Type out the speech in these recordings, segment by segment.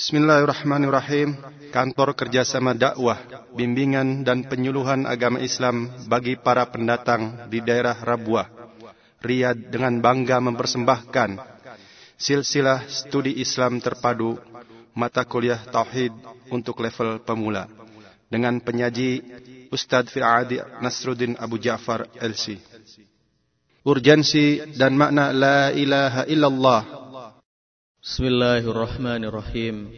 Bismillahirrahmanirrahim. Kantor Kerjasama Dakwah, Bimbingan dan Penyuluhan Agama Islam bagi para pendatang di daerah Rabuah, Riyadh dengan bangga mempersembahkan silsilah studi Islam terpadu mata kuliah Tauhid untuk level pemula dengan penyaji Ustadz Fi'adi Nasruddin Abu Ja'far LC. Urgensi dan makna La ilaha illallah Bismillahirrahmanirrahim.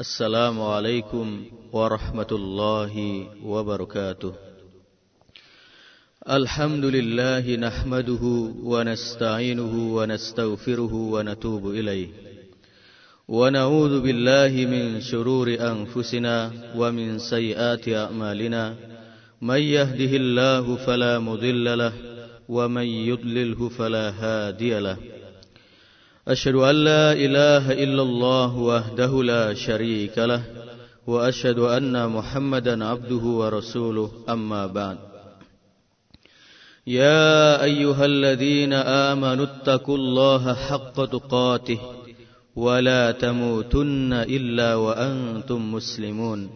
السلام عليكم ورحمة الله وبركاته. الحمد لله نحمده ونستعينه ونستغفره ونتوب إليه. ونعوذ بالله من شرور أنفسنا ومن سيئات أعمالنا. من يهده الله فلا مضل له ومن يضلله فلا هادي له. أشهد أن لا إله إلا الله وحده لا شريك له وأشهد أن محمدا عبده ورسوله أما بعد. يا أيها الذين آمنوا اتقوا الله حق تقاته ولا تموتن إلا وأنتم مسلمون.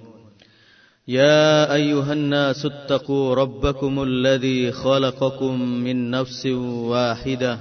يا أيها الناس اتقوا ربكم الذي خلقكم من نفس واحدة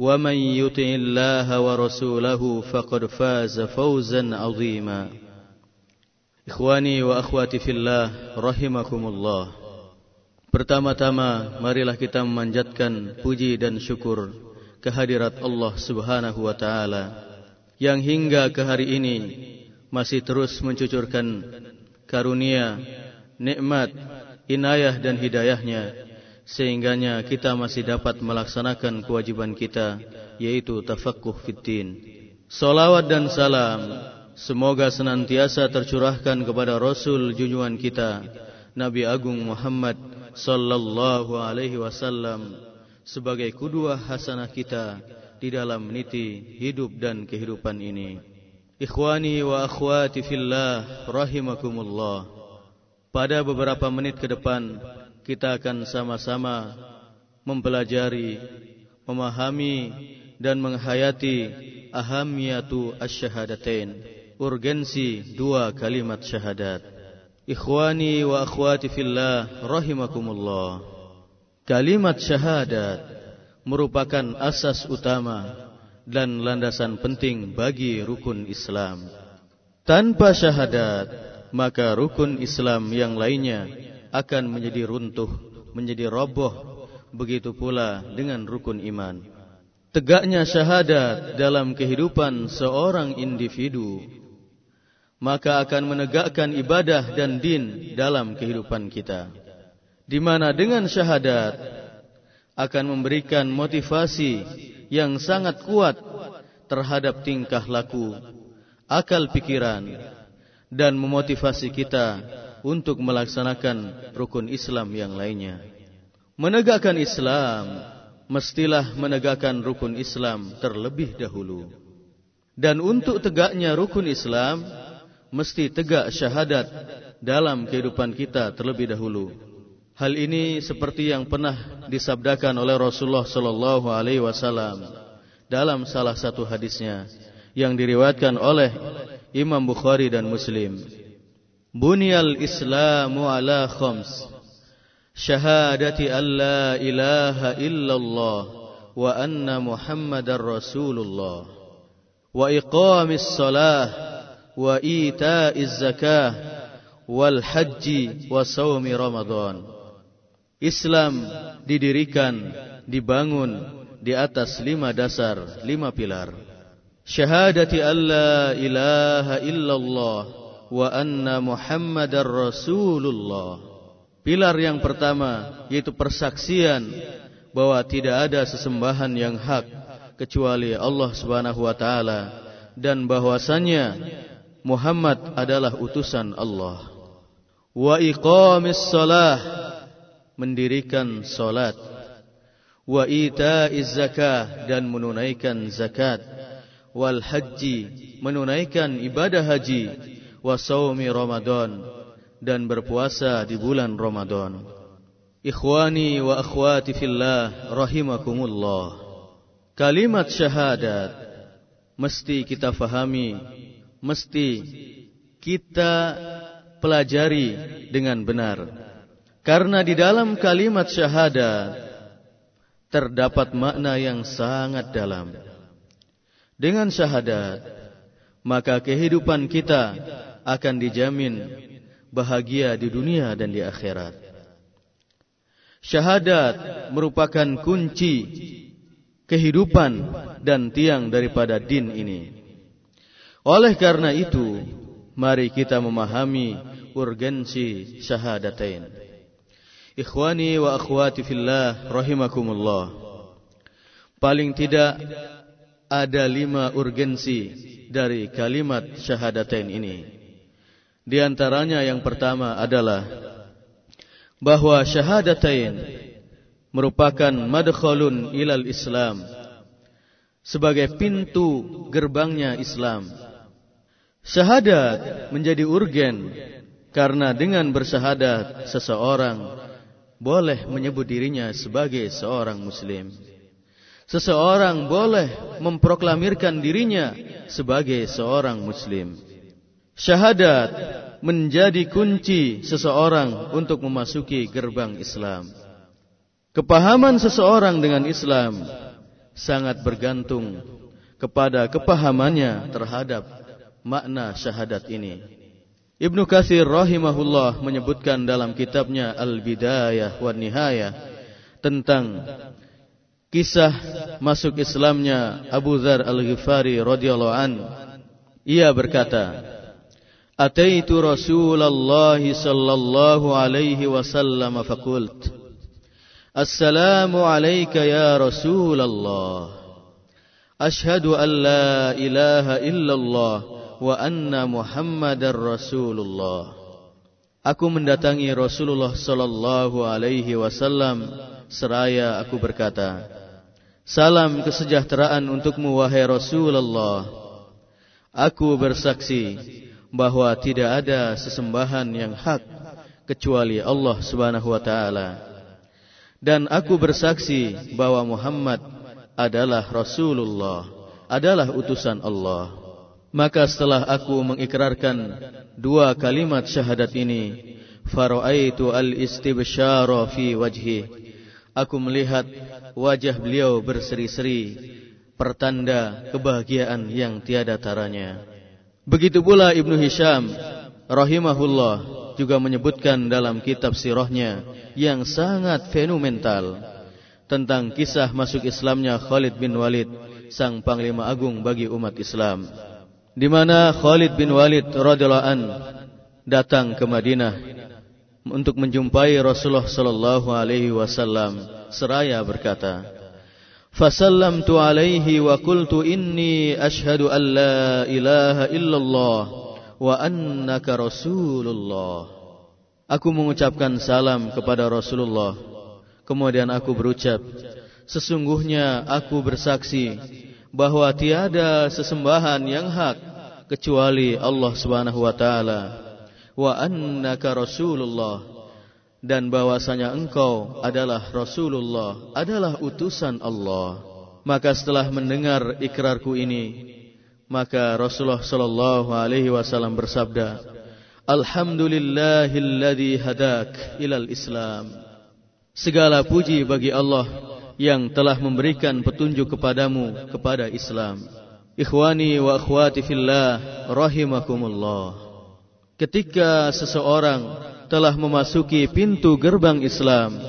ومن يطع الله ورسوله فقد فاز فوزا عظيما إخواني وأخواتي في الله رحمكم الله Pertama-tama marilah kita memanjatkan puji dan syukur kehadirat Allah Subhanahu wa taala yang hingga ke hari ini masih terus mencucurkan karunia, nikmat, inayah dan hidayahnya sehingganya kita masih dapat melaksanakan kewajiban kita yaitu tafaqquh fiddin. Salawat dan salam semoga senantiasa tercurahkan kepada Rasul junjungan kita Nabi Agung Muhammad sallallahu alaihi wasallam sebagai kudua hasanah kita di dalam meniti hidup dan kehidupan ini. Ikhwani wa akhwati fillah rahimakumullah. Pada beberapa menit ke depan kita akan sama-sama mempelajari, memahami dan menghayati ahamiyatu asyhadatain, urgensi dua kalimat syahadat. Ikhwani wa akhwati fillah rahimakumullah. Kalimat syahadat merupakan asas utama dan landasan penting bagi rukun Islam. Tanpa syahadat, maka rukun Islam yang lainnya akan menjadi runtuh, menjadi roboh, begitu pula dengan rukun iman. Tegaknya syahadat dalam kehidupan seorang individu, maka akan menegakkan ibadah dan din dalam kehidupan kita. Di mana dengan syahadat akan memberikan motivasi yang sangat kuat terhadap tingkah laku, akal pikiran, dan memotivasi kita untuk melaksanakan rukun Islam yang lainnya. Menegakkan Islam mestilah menegakkan rukun Islam terlebih dahulu. Dan untuk tegaknya rukun Islam mesti tegak syahadat dalam kehidupan kita terlebih dahulu. Hal ini seperti yang pernah disabdakan oleh Rasulullah sallallahu alaihi wasallam dalam salah satu hadisnya yang diriwayatkan oleh Imam Bukhari dan Muslim. Bunyal Islamu ala khams. Syahadati an la ilaha illallah wa anna Muhammadar Rasulullah. Wa iqamis salah wa ita'iz zakah wal haji wa saumi Ramadan. Islam didirikan, dibangun di atas lima dasar, lima pilar. Syahadati an la ilaha illallah wa anna Muhammadar Rasulullah. Pilar yang pertama yaitu persaksian bahwa tidak ada sesembahan yang hak kecuali Allah Subhanahu wa taala dan bahwasannya Muhammad adalah utusan Allah. Wa iqamis salah mendirikan salat. Wa ita'iz zakah dan menunaikan zakat. Wal haji menunaikan ibadah haji. Wa saumi Ramadan dan berpuasa di bulan Ramadan. Ikhwani wa akhwati fillah rahimakumullah. Kalimat syahadat mesti kita fahami, mesti kita pelajari dengan benar. Karena di dalam kalimat syahadat terdapat makna yang sangat dalam. Dengan syahadat, maka kehidupan kita akan dijamin bahagia di dunia dan di akhirat. Syahadat merupakan kunci kehidupan dan tiang daripada din ini. Oleh karena itu, mari kita memahami urgensi syahadatain. Ikhwani wa akhwati fillah rahimakumullah. Paling tidak ada lima urgensi dari kalimat syahadatain ini. Di antaranya yang pertama adalah bahwa syahadatain merupakan madkhalun ilal Islam sebagai pintu gerbangnya Islam. Syahadat menjadi urgen karena dengan bersyahadat seseorang boleh menyebut dirinya sebagai seorang muslim. Seseorang boleh memproklamirkan dirinya sebagai seorang muslim. Syahadat menjadi kunci seseorang untuk memasuki gerbang Islam. Kepahaman seseorang dengan Islam sangat bergantung kepada kepahamannya terhadap makna syahadat ini. Ibnu Katsir rahimahullah menyebutkan dalam kitabnya Al-Bidayah wa Nihayah tentang kisah masuk Islamnya Abu Dzar Al-Ghifari radhiyallahu an. Ia berkata, أتيت رسول الله صلى الله عليه وسلم فقلت السلام عليك يا رسول الله أشهد أن لا إله إلا الله وأن محمد رسول الله Aku mendatangi Rasulullah sallallahu alaihi wasallam seraya aku berkata, Salam kesejahteraan untukmu wahai Rasulullah. Aku bersaksi bahwa tidak ada sesembahan yang hak kecuali Allah Subhanahu wa taala. Dan aku bersaksi bahwa Muhammad adalah Rasulullah, adalah utusan Allah. Maka setelah aku mengikrarkan dua kalimat syahadat ini, faraitu al-istibsyara fi wajhi. Aku melihat wajah beliau berseri-seri, pertanda kebahagiaan yang tiada taranya. Begitu pula Ibnu Hisham rahimahullah juga menyebutkan dalam kitab sirahnya yang sangat fenomenal tentang kisah masuk Islamnya Khalid bin Walid sang panglima agung bagi umat Islam. Di mana Khalid bin Walid radhiyallahu an datang ke Madinah untuk menjumpai Rasulullah sallallahu alaihi wasallam seraya berkata فسلمت عليه وقلت إني أشهد أن لا إله إلا الله وأنك رسول الله Aku mengucapkan salam kepada Rasulullah Kemudian aku berucap Sesungguhnya aku bersaksi bahwa tiada sesembahan yang hak kecuali Allah Subhanahu wa taala wa annaka rasulullah dan bahwasanya engkau adalah Rasulullah, adalah utusan Allah. Maka setelah mendengar ikrarku ini, maka Rasulullah sallallahu alaihi wasallam bersabda, Alhamdulillahilladzi hadak ilal Islam. Segala puji bagi Allah yang telah memberikan petunjuk kepadamu kepada Islam. Ikhwani wa akhwati fillah rahimakumullah. Ketika seseorang telah memasuki pintu gerbang Islam,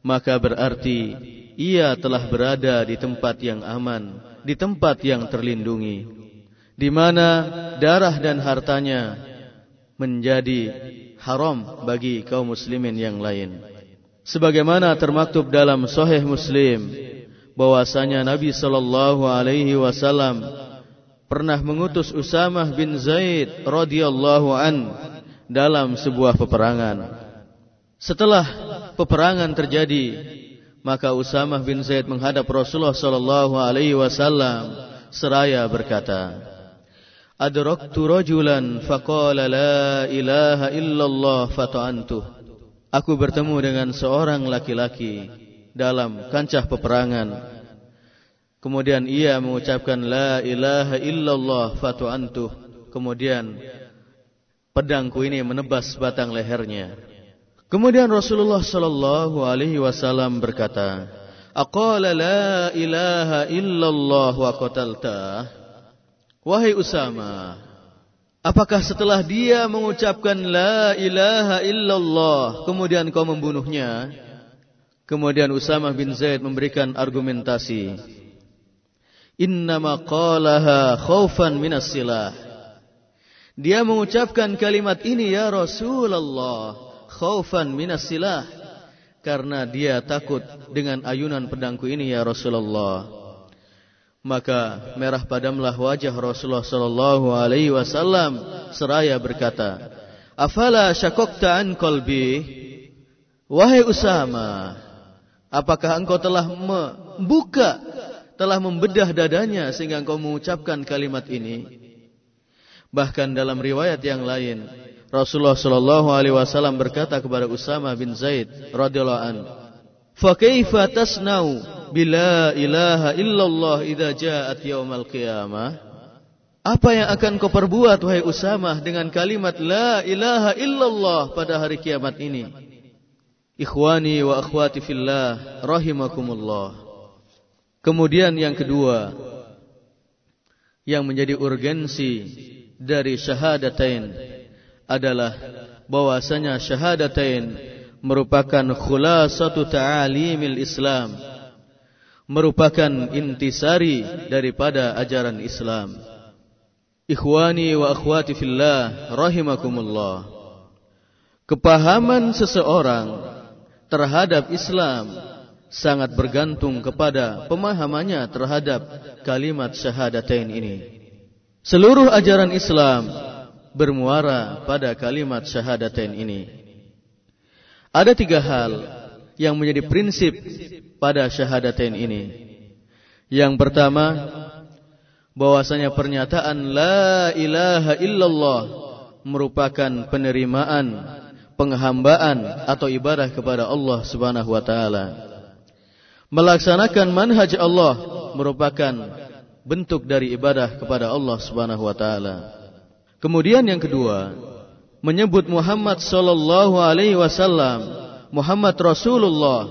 maka berarti ia telah berada di tempat yang aman, di tempat yang terlindungi, di mana darah dan hartanya menjadi haram bagi kaum muslimin yang lain. Sebagaimana termaktub dalam Sahih Muslim bahwasanya Nabi sallallahu alaihi wasallam pernah mengutus Usamah bin Zaid radhiyallahu an dalam sebuah peperangan. Setelah peperangan terjadi, maka Usamah bin Zaid menghadap Rasulullah sallallahu alaihi wasallam seraya berkata, "Adraktu rajulan faqala la ilaha illallah fata'antu." Aku bertemu dengan seorang laki-laki dalam kancah peperangan Kemudian ia mengucapkan la ilaha illallah fatu'antuh. Kemudian pedangku ini menebas batang lehernya. Kemudian Rasulullah sallallahu alaihi wasallam berkata, "Aqala la ilaha illallah wa qatalta?" Wahai Usama, apakah setelah dia mengucapkan la ilaha illallah kemudian kau membunuhnya? Kemudian Usama bin Zaid memberikan argumentasi innama qalaha khaufan minas silah. Dia mengucapkan kalimat ini ya Rasulullah khaufan minas silah karena dia takut dengan ayunan pedangku ini ya Rasulullah. Maka merah padamlah wajah Rasulullah sallallahu alaihi wasallam seraya berkata, "Afala syakokta an qalbi?" Wahai Usama, apakah engkau telah membuka telah membedah dadanya sehingga engkau mengucapkan kalimat ini. Bahkan dalam riwayat yang lain, Rasulullah Shallallahu Alaihi Wasallam berkata kepada Usama bin Zaid radhiyallahu an, "Fakaifa tasnau bila ilaha illallah idza ja'at yaumal qiyamah?" Apa yang akan kau perbuat wahai Usama dengan kalimat la ilaha illallah pada hari kiamat ini? Ikhwani wa akhwati fillah rahimakumullah. Kemudian yang kedua yang menjadi urgensi dari syahadatain adalah bahwasanya syahadatain merupakan khulasatu ta'alimil Islam merupakan intisari daripada ajaran Islam Ikhwani wa akhwati fillah rahimakumullah Kepahaman seseorang terhadap Islam sangat bergantung kepada pemahamannya terhadap kalimat syahadatain ini. Seluruh ajaran Islam bermuara pada kalimat syahadatain ini. Ada tiga hal yang menjadi prinsip pada syahadatain ini. Yang pertama, bahwasanya pernyataan la ilaha illallah merupakan penerimaan, penghambaan atau ibadah kepada Allah Subhanahu wa taala. Melaksanakan manhaj Allah merupakan bentuk dari ibadah kepada Allah Subhanahu wa taala. Kemudian yang kedua, menyebut Muhammad sallallahu alaihi wasallam Muhammad Rasulullah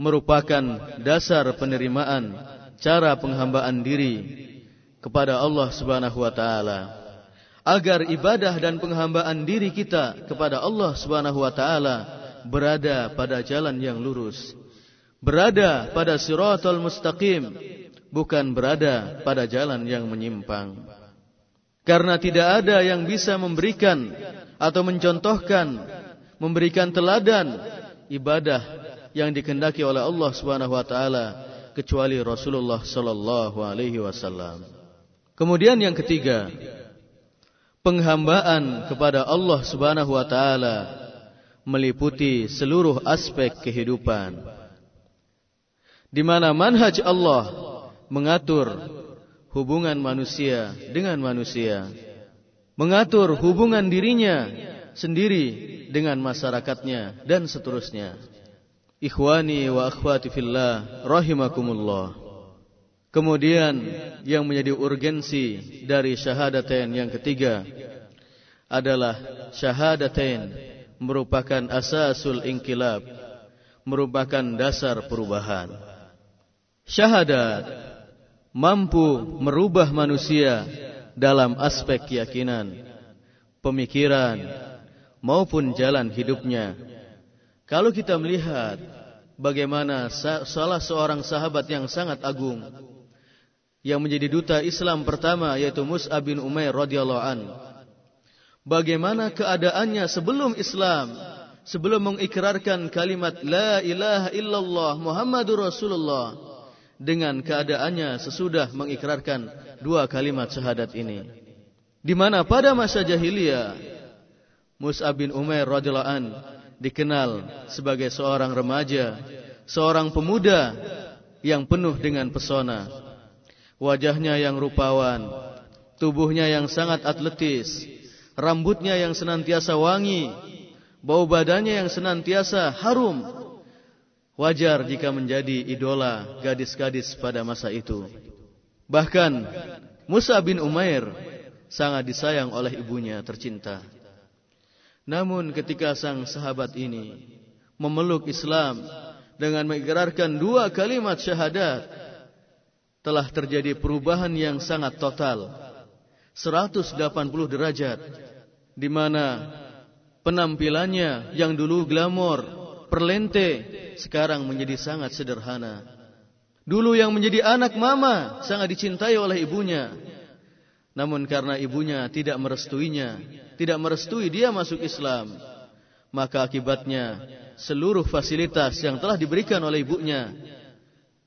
merupakan dasar penerimaan cara penghambaan diri kepada Allah Subhanahu wa taala. Agar ibadah dan penghambaan diri kita kepada Allah Subhanahu wa taala berada pada jalan yang lurus berada pada siratal mustaqim bukan berada pada jalan yang menyimpang. Karena tidak ada yang bisa memberikan atau mencontohkan memberikan teladan ibadah yang dikendaki oleh Allah Subhanahu wa taala kecuali Rasulullah sallallahu alaihi wasallam. Kemudian yang ketiga penghambaan kepada Allah Subhanahu wa taala meliputi seluruh aspek kehidupan. Di mana manhaj Allah mengatur hubungan manusia dengan manusia, mengatur hubungan dirinya sendiri dengan masyarakatnya dan seterusnya. Ikhwani wa akhwati fillah rahimakumullah. Kemudian yang menjadi urgensi dari syahadatain yang ketiga adalah syahadatain merupakan asasul inkilab, merupakan dasar perubahan syahadat mampu merubah manusia dalam aspek keyakinan, pemikiran maupun jalan hidupnya. Kalau kita melihat bagaimana salah seorang sahabat yang sangat agung yang menjadi duta Islam pertama yaitu Mus'ab bin Umair radhiyallahu an. Bagaimana keadaannya sebelum Islam, sebelum mengikrarkan kalimat la ilaha illallah Muhammadur Rasulullah dengan keadaannya sesudah mengikrarkan dua kalimat syahadat ini. Di mana pada masa jahiliyah Mus'ab bin Umair radhiyallahu an dikenal sebagai seorang remaja, seorang pemuda yang penuh dengan pesona. Wajahnya yang rupawan, tubuhnya yang sangat atletis, rambutnya yang senantiasa wangi, bau badannya yang senantiasa harum, Wajar jika menjadi idola gadis-gadis pada masa itu. Bahkan Musa bin Umair sangat disayang oleh ibunya tercinta. Namun ketika sang sahabat ini memeluk Islam dengan mengikrarkan dua kalimat syahadat, telah terjadi perubahan yang sangat total. 180 derajat di mana penampilannya yang dulu glamor, perlente sekarang menjadi sangat sederhana. Dulu yang menjadi anak mama sangat dicintai oleh ibunya. Namun karena ibunya tidak merestuinya, tidak merestui dia masuk Islam, maka akibatnya seluruh fasilitas yang telah diberikan oleh ibunya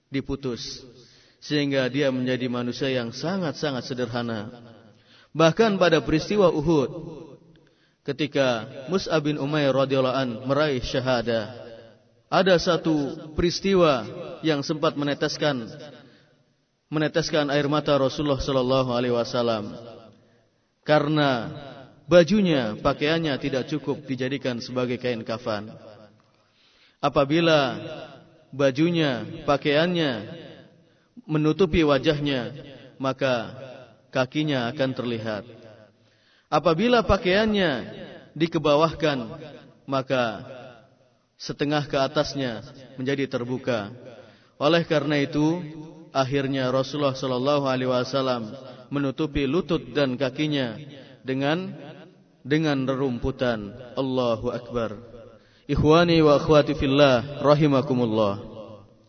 diputus. Sehingga dia menjadi manusia yang sangat-sangat sederhana. Bahkan pada peristiwa Uhud, ketika Mus'ab bin Umair radhiyallahu an meraih syahadah, ada satu peristiwa yang sempat meneteskan meneteskan air mata Rasulullah sallallahu alaihi wasallam karena bajunya, pakaiannya tidak cukup dijadikan sebagai kain kafan. Apabila bajunya, pakaiannya menutupi wajahnya, maka kakinya akan terlihat. Apabila pakaiannya dikebawahkan, maka setengah ke atasnya menjadi terbuka. Oleh karena itu, akhirnya Rasulullah Shallallahu Alaihi Wasallam menutupi lutut dan kakinya dengan dengan rerumputan. Allahu Akbar. Ikhwani wa akhwati fillah rahimakumullah.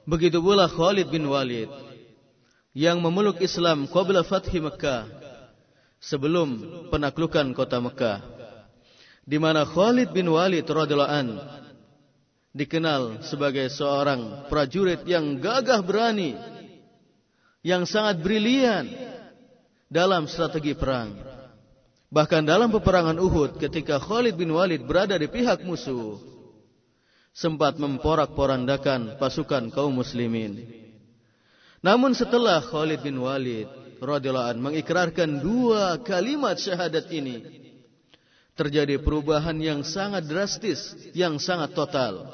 Begitu pula Khalid bin Walid yang memeluk Islam qabla fathi Mekah sebelum penaklukan kota Mekah di mana Khalid bin Walid radhiyallahu an dikenal sebagai seorang prajurit yang gagah berani, yang sangat brilian dalam strategi perang. Bahkan dalam peperangan Uhud ketika Khalid bin Walid berada di pihak musuh, sempat memporak-porandakan pasukan kaum muslimin. Namun setelah Khalid bin Walid radhiyallahu an mengikrarkan dua kalimat syahadat ini, terjadi perubahan yang sangat drastis, yang sangat total.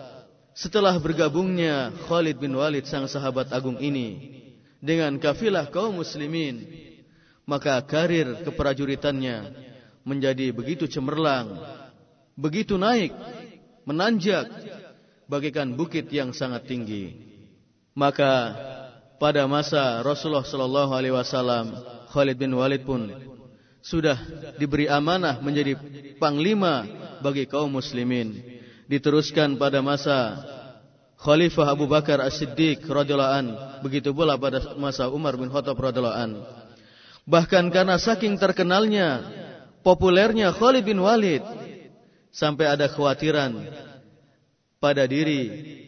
Setelah bergabungnya Khalid bin Walid sang sahabat agung ini dengan kafilah kaum muslimin, maka karir keprajuritannya menjadi begitu cemerlang, begitu naik, menanjak bagaikan bukit yang sangat tinggi. Maka pada masa Rasulullah sallallahu alaihi wasallam Khalid bin Walid pun sudah diberi amanah menjadi panglima bagi kaum muslimin. Diteruskan pada masa Khalifah Abu Bakar As-Siddiq radhiyallahu an, begitu pula pada masa Umar bin Khattab radhiyallahu an. Bahkan karena saking terkenalnya, populernya Khalid bin Walid sampai ada kekhawatiran pada diri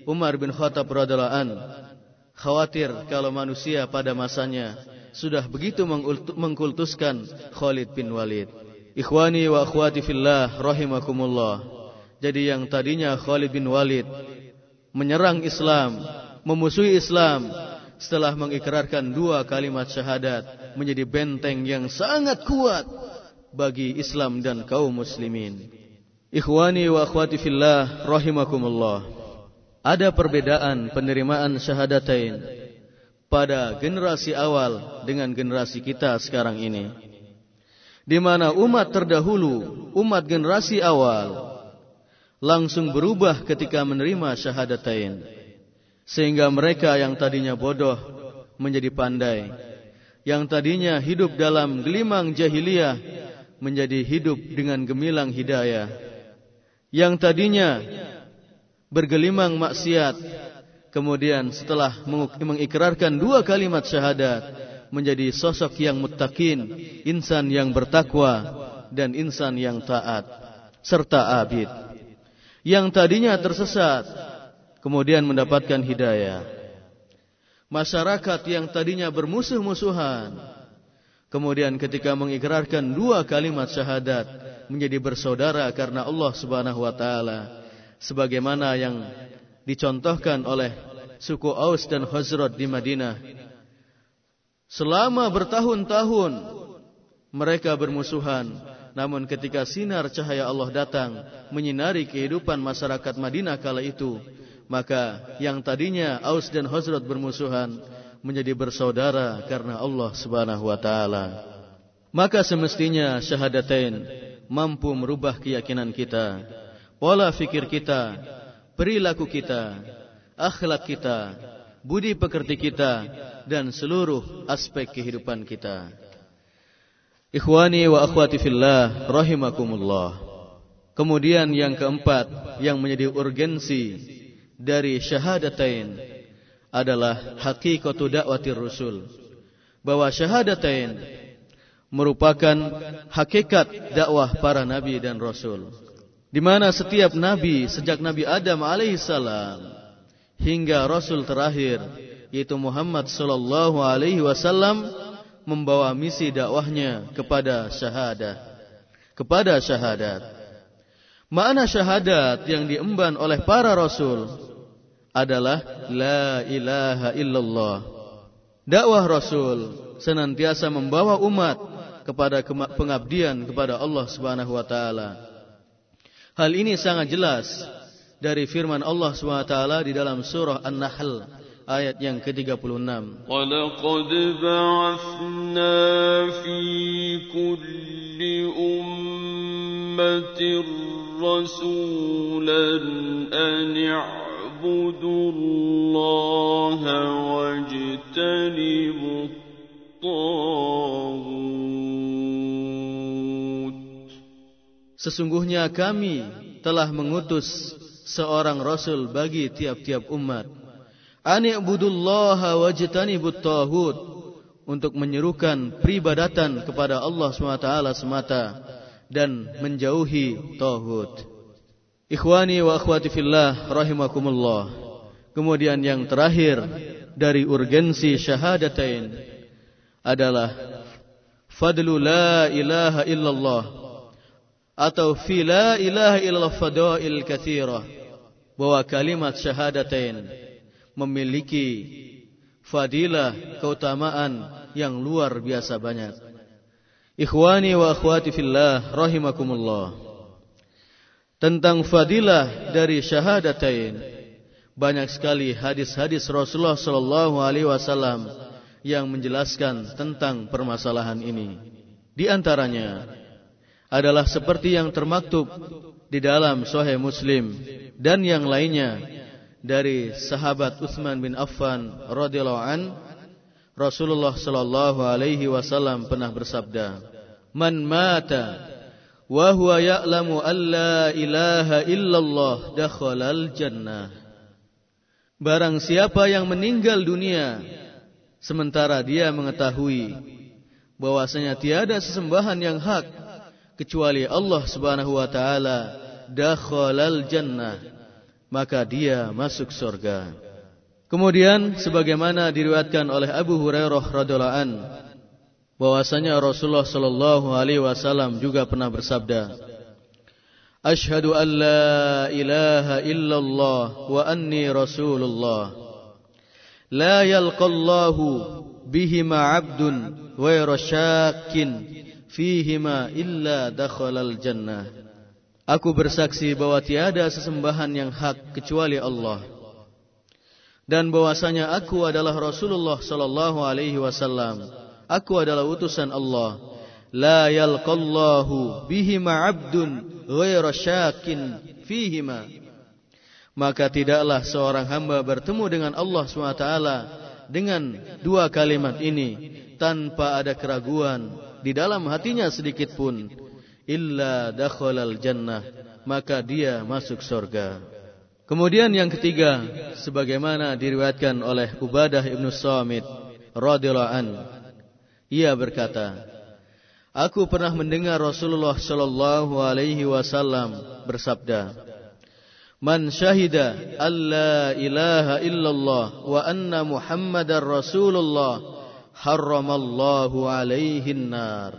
Umar bin Khattab radhiyallahu an, khawatir kalau manusia pada masanya sudah begitu mengkultuskan Khalid bin Walid. Ikhwani wa akhwati fillah rahimakumullah. Jadi yang tadinya Khalid bin Walid menyerang Islam, memusuhi Islam, setelah mengikrarkan dua kalimat syahadat menjadi benteng yang sangat kuat bagi Islam dan kaum muslimin. Ikhwani wa akhwati fillah rahimakumullah. Ada perbedaan penerimaan syahadatain pada generasi awal dengan generasi kita sekarang ini. Di mana umat terdahulu, umat generasi awal langsung berubah ketika menerima syahadatain. Sehingga mereka yang tadinya bodoh menjadi pandai. Yang tadinya hidup dalam gelimang jahiliyah menjadi hidup dengan gemilang hidayah. Yang tadinya bergelimang maksiat kemudian setelah mengikrarkan dua kalimat syahadat menjadi sosok yang muttaqin, insan yang bertakwa dan insan yang taat serta abid yang tadinya tersesat kemudian mendapatkan hidayah. masyarakat yang tadinya bermusuh-musuhan kemudian ketika mengikrarkan dua kalimat syahadat menjadi bersaudara karena Allah Subhanahu wa taala sebagaimana yang dicontohkan oleh suku Aus dan Khazraj di Madinah selama bertahun-tahun mereka bermusuhan namun ketika sinar cahaya Allah datang menyinari kehidupan masyarakat Madinah kala itu maka yang tadinya Aus dan Khazraj bermusuhan menjadi bersaudara karena Allah Subhanahu wa taala. Maka semestinya syahadatain mampu merubah keyakinan kita, pola fikir kita, perilaku kita, akhlak kita, budi pekerti kita dan seluruh aspek kehidupan kita. Ikhwani wa akhwati fillah rahimakumullah. Kemudian yang keempat yang menjadi urgensi dari syahadatain adalah hakikatu da'watir rusul. Bahwa syahadatain merupakan hakikat dakwah para nabi dan rasul. Di mana setiap nabi sejak Nabi Adam alaihissalam hingga rasul terakhir yaitu Muhammad sallallahu alaihi wasallam membawa misi dakwahnya kepada syahadat. Kepada syahadat. Makna syahadat yang diemban oleh para rasul adalah la ilaha illallah. Dakwah rasul senantiasa membawa umat kepada pengabdian kepada Allah Subhanahu wa taala. Hal ini sangat jelas dari firman Allah taala di dalam surah An-Nahl ayat yang ke-36. Walaqad ba'athna fi kulli ummatin رسولا أن اعبدوا الله واجتنبوا الطاغوت Sesungguhnya kami telah mengutus seorang rasul bagi tiap-tiap umat. Ani'budullaha wajtanibut taghut untuk menyerukan peribadatan kepada Allah SWT semata dan menjauhi tauhid. Ikhwani wa akhwati fillah rahimakumullah. Kemudian yang terakhir dari urgensi syahadatain adalah fadlu la ilaha illallah atau fi la ilaha illallah fadail kathirah bahwa kalimat syahadatain memiliki fadilah keutamaan yang luar biasa banyak. Ikhwani wa akhwati fillah rahimakumullah. Tentang fadilah dari syahadatain banyak sekali hadis-hadis Rasulullah sallallahu alaihi wasallam yang menjelaskan tentang permasalahan ini. Di antaranya adalah seperti yang termaktub di dalam Sahih Muslim dan yang lainnya dari sahabat Utsman bin Affan radhiyallahu an Rasulullah sallallahu alaihi wasallam pernah bersabda, "Man mata wa huwa ya'lamu ilaha illallah dakhalal jannah." Barang siapa yang meninggal dunia sementara dia mengetahui bahwasanya tiada sesembahan yang hak kecuali Allah Subhanahu wa taala, dakhalal jannah, maka dia masuk surga. Kemudian sebagaimana diriwayatkan oleh Abu Hurairah radhiyallahu an bahwasanya Rasulullah sallallahu alaihi wasallam juga pernah bersabda Ashhadu an la ilaha illallah wa anni rasulullah la yalqallahu bihima 'abdun ghairu syakkin fihima illa dakhalal jannah Aku bersaksi bahwa tiada sesembahan yang hak kecuali Allah dan bahwasanya aku adalah Rasulullah sallallahu alaihi wasallam. Aku adalah utusan Allah. La yalqallahu bihima 'abdun ghairu syakin fihima. Maka tidaklah seorang hamba bertemu dengan Allah SWT dengan dua kalimat ini tanpa ada keraguan di dalam hatinya sedikit pun illa dakhalal jannah maka dia masuk surga. Kemudian yang ketiga, sebagaimana diriwayatkan oleh Ubadah ibnu Samit radhiyallahu an, ia berkata, Aku pernah mendengar Rasulullah sallallahu alaihi wasallam bersabda, Man syahida alla ilaha illallah wa anna muhammadar rasulullah harramallahu alaihi nar.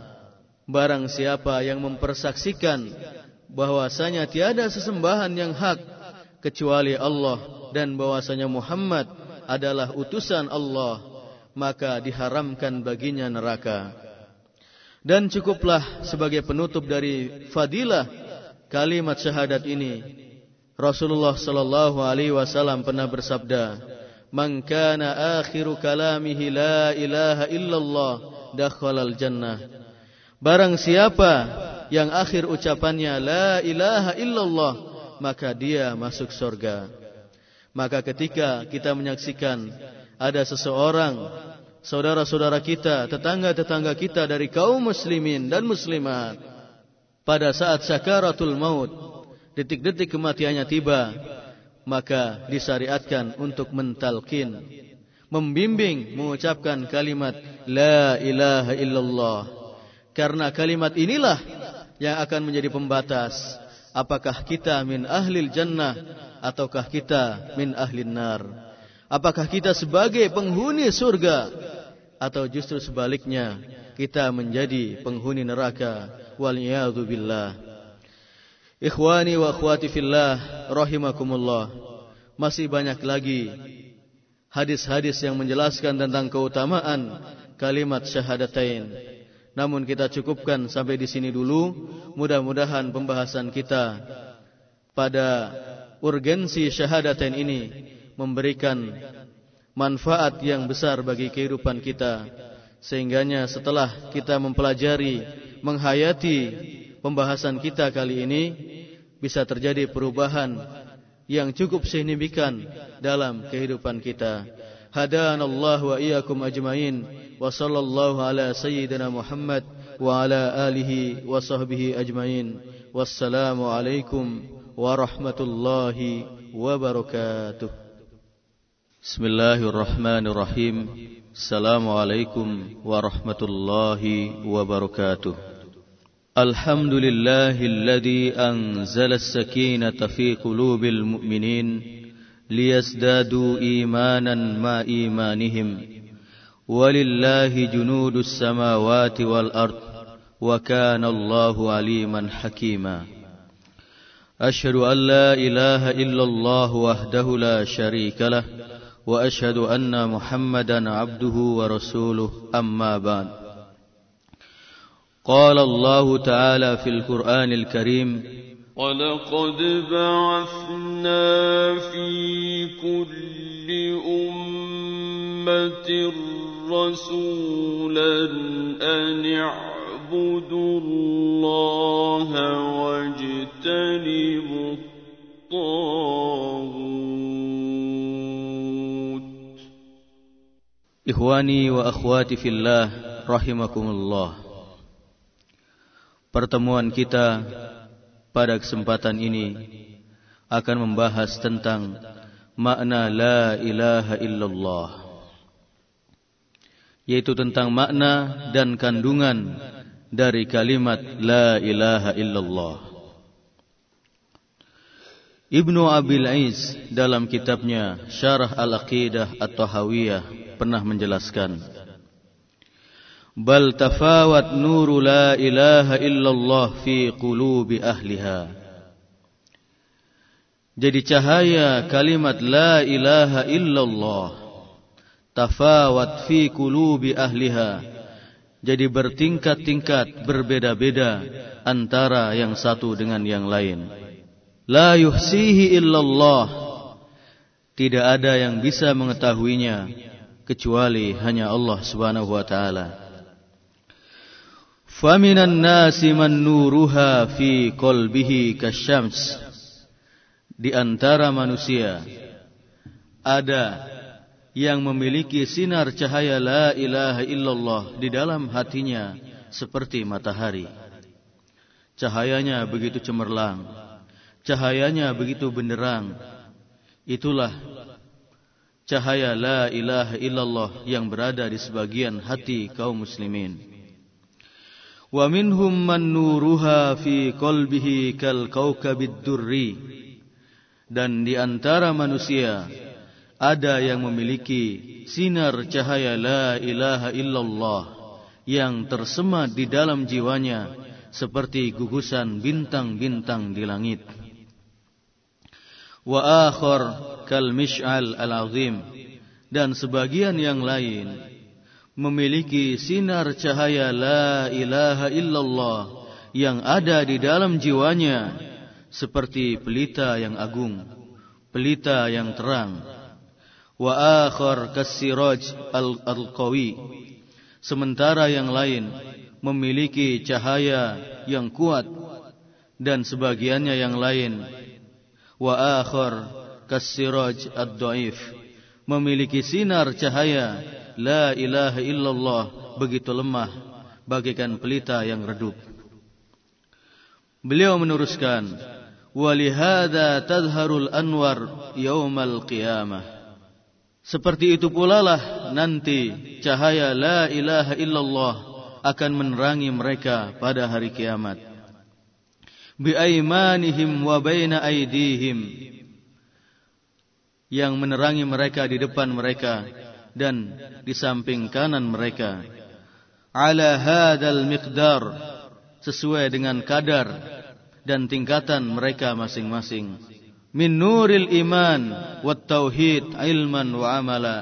Barang siapa yang mempersaksikan bahwasanya tiada sesembahan yang hak kecuali Allah dan bahwasanya Muhammad adalah utusan Allah, maka diharamkan baginya neraka. Dan cukuplah sebagai penutup dari fadilah kalimat syahadat ini. Rasulullah sallallahu alaihi wasallam pernah bersabda, "Man kana akhiru kalamihi la ilaha illallah dakhala al-jannah." Barang siapa yang akhir ucapannya la ilaha illallah, maka dia masuk surga. Maka ketika kita menyaksikan ada seseorang saudara-saudara kita, tetangga-tetangga kita dari kaum muslimin dan muslimat pada saat sakaratul maut, detik-detik kematiannya tiba, maka disyariatkan untuk mentalkin, membimbing mengucapkan kalimat la ilaha illallah. Karena kalimat inilah yang akan menjadi pembatas apakah kita min ahlil jannah ataukah kita min ahlin nar. Apakah kita sebagai penghuni surga atau justru sebaliknya kita menjadi penghuni neraka wal billah ikhwani wa akhwati fillah rahimakumullah. Masih banyak lagi hadis-hadis yang menjelaskan tentang keutamaan kalimat syahadatain. Namun kita cukupkan sampai di sini dulu. Mudah-mudahan pembahasan kita pada urgensi syahadatain ini memberikan manfaat yang besar bagi kehidupan kita. Sehingganya setelah kita mempelajari menghayati pembahasan kita kali ini bisa terjadi perubahan yang cukup signifikan dalam kehidupan kita. Hadanallahu wa iyyakum ajmain wa sallallahu ala sayyidina Muhammad wa ala alihi wa sahbihi ajmain. Wassalamu alaikum warahmatullahi wabarakatuh. Bismillahirrahmanirrahim. Assalamualaikum warahmatullahi wabarakatuh. الحمد لله الذي أنزل السكينة في قلوب المؤمنين ليزدادوا إيمانا مع إيمانهم ولله جنود السماوات والأرض وكان الله عليما حكيما. أشهد أن لا إله إلا الله وحده لا شريك له وأشهد أن محمدا عبده ورسوله أما بعد. قال الله تعالى في القرآن الكريم ولقد بعثنا في كل امه رسولا ان اعبدوا الله واجتنبوا الطاغوت Ikhwani wa akhwati fillah rahimakumullah. Pertemuan kita pada kesempatan ini akan membahas tentang makna la ilaha illallah. Yaitu tentang makna dan kandungan dari kalimat la ilaha illallah. Ibnu Abil Aiz dalam kitabnya Syarah Al-Aqidah At-Tahawiyah pernah menjelaskan bal tafawat nuru la ilaha illallah fi qulubi ahliha. Jadi cahaya kalimat la ilaha illallah tafawat fi qulubi ahliha. Jadi bertingkat-tingkat berbeda-beda antara yang satu dengan yang lain. La yuhsihi illallah. Tidak ada yang bisa mengetahuinya kecuali hanya Allah Subhanahu wa taala. Faminan nasi man nuruha fi qalbihi kasyams. Di antara manusia ada yang memiliki sinar cahaya la ilaha illallah di dalam hatinya seperti matahari. Cahayanya begitu cemerlang, cahayanya begitu benderang. Itulah cahaya la ilaha illallah yang berada di sebagian hati kaum muslimin. Man nuruha fi qalbihi kal kaukabid durri. Dan di antara manusia ada yang memiliki sinar cahaya la ilaha illallah yang tersema di dalam jiwanya seperti gugusan bintang-bintang di langit. Wa akhar kal mish'al al-azim dan sebagian yang lain memiliki sinar cahaya la ilaha illallah yang ada di dalam jiwanya seperti pelita yang agung, pelita yang terang. Wa akhar kasiraj al-qawi. Sementara yang lain memiliki cahaya yang kuat dan sebagiannya yang lain wa akhar kasiraj ad-dhaif memiliki sinar cahaya la ilaha illallah begitu lemah bagaikan pelita yang redup. Beliau meneruskan walihada tadharul anwar yaumal qiyamah. Seperti itu pula lah nanti cahaya la ilaha illallah akan menerangi mereka pada hari kiamat. Biaimanihim wa baina aidihim yang menerangi mereka di depan mereka dan di samping kanan mereka. Ala hadal miqdar sesuai dengan kadar dan tingkatan mereka masing-masing. Min nuril iman wat tauhid ilman wa amala.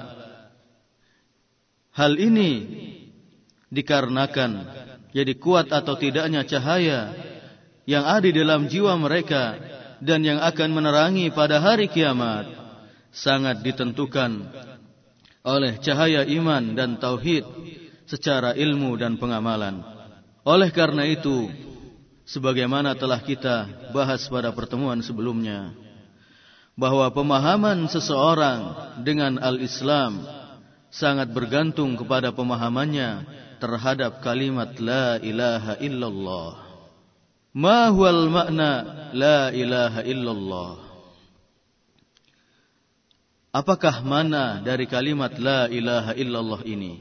Hal ini dikarenakan jadi kuat atau tidaknya cahaya yang ada di dalam jiwa mereka dan yang akan menerangi pada hari kiamat sangat ditentukan oleh cahaya iman dan tauhid secara ilmu dan pengamalan. Oleh karena itu, sebagaimana telah kita bahas pada pertemuan sebelumnya, bahwa pemahaman seseorang dengan al-Islam sangat bergantung kepada pemahamannya terhadap kalimat la ilaha illallah. Ma huwal makna la ilaha illallah? Apakah mana dari kalimat la ilaha illallah ini?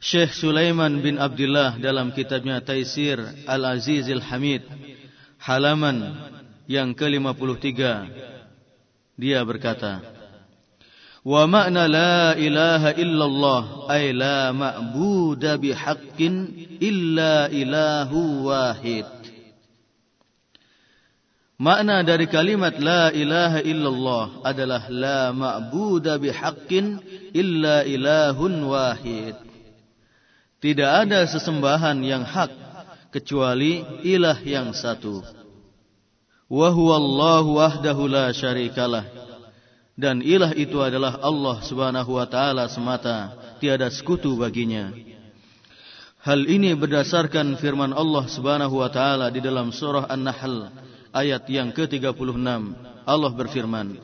Syekh Sulaiman bin Abdullah dalam kitabnya Taisir Al-Aziz Al-Hamid halaman yang ke-53 dia berkata Wa makna la ilaha illallah ay la ma'buda bihaqqin illa ilahu wahid. Makna dari kalimat la ilaha illallah adalah la ma'buda bihaqqin illa ilahun wahid. Tidak ada sesembahan yang hak kecuali ilah yang satu. Wa huwa Allah wahdahu la syarikalah dan ilah itu adalah Allah Subhanahu wa taala semata, tiada sekutu baginya. Hal ini berdasarkan firman Allah Subhanahu wa taala di dalam surah An-Nahl ayat yang ke-36 Allah berfirman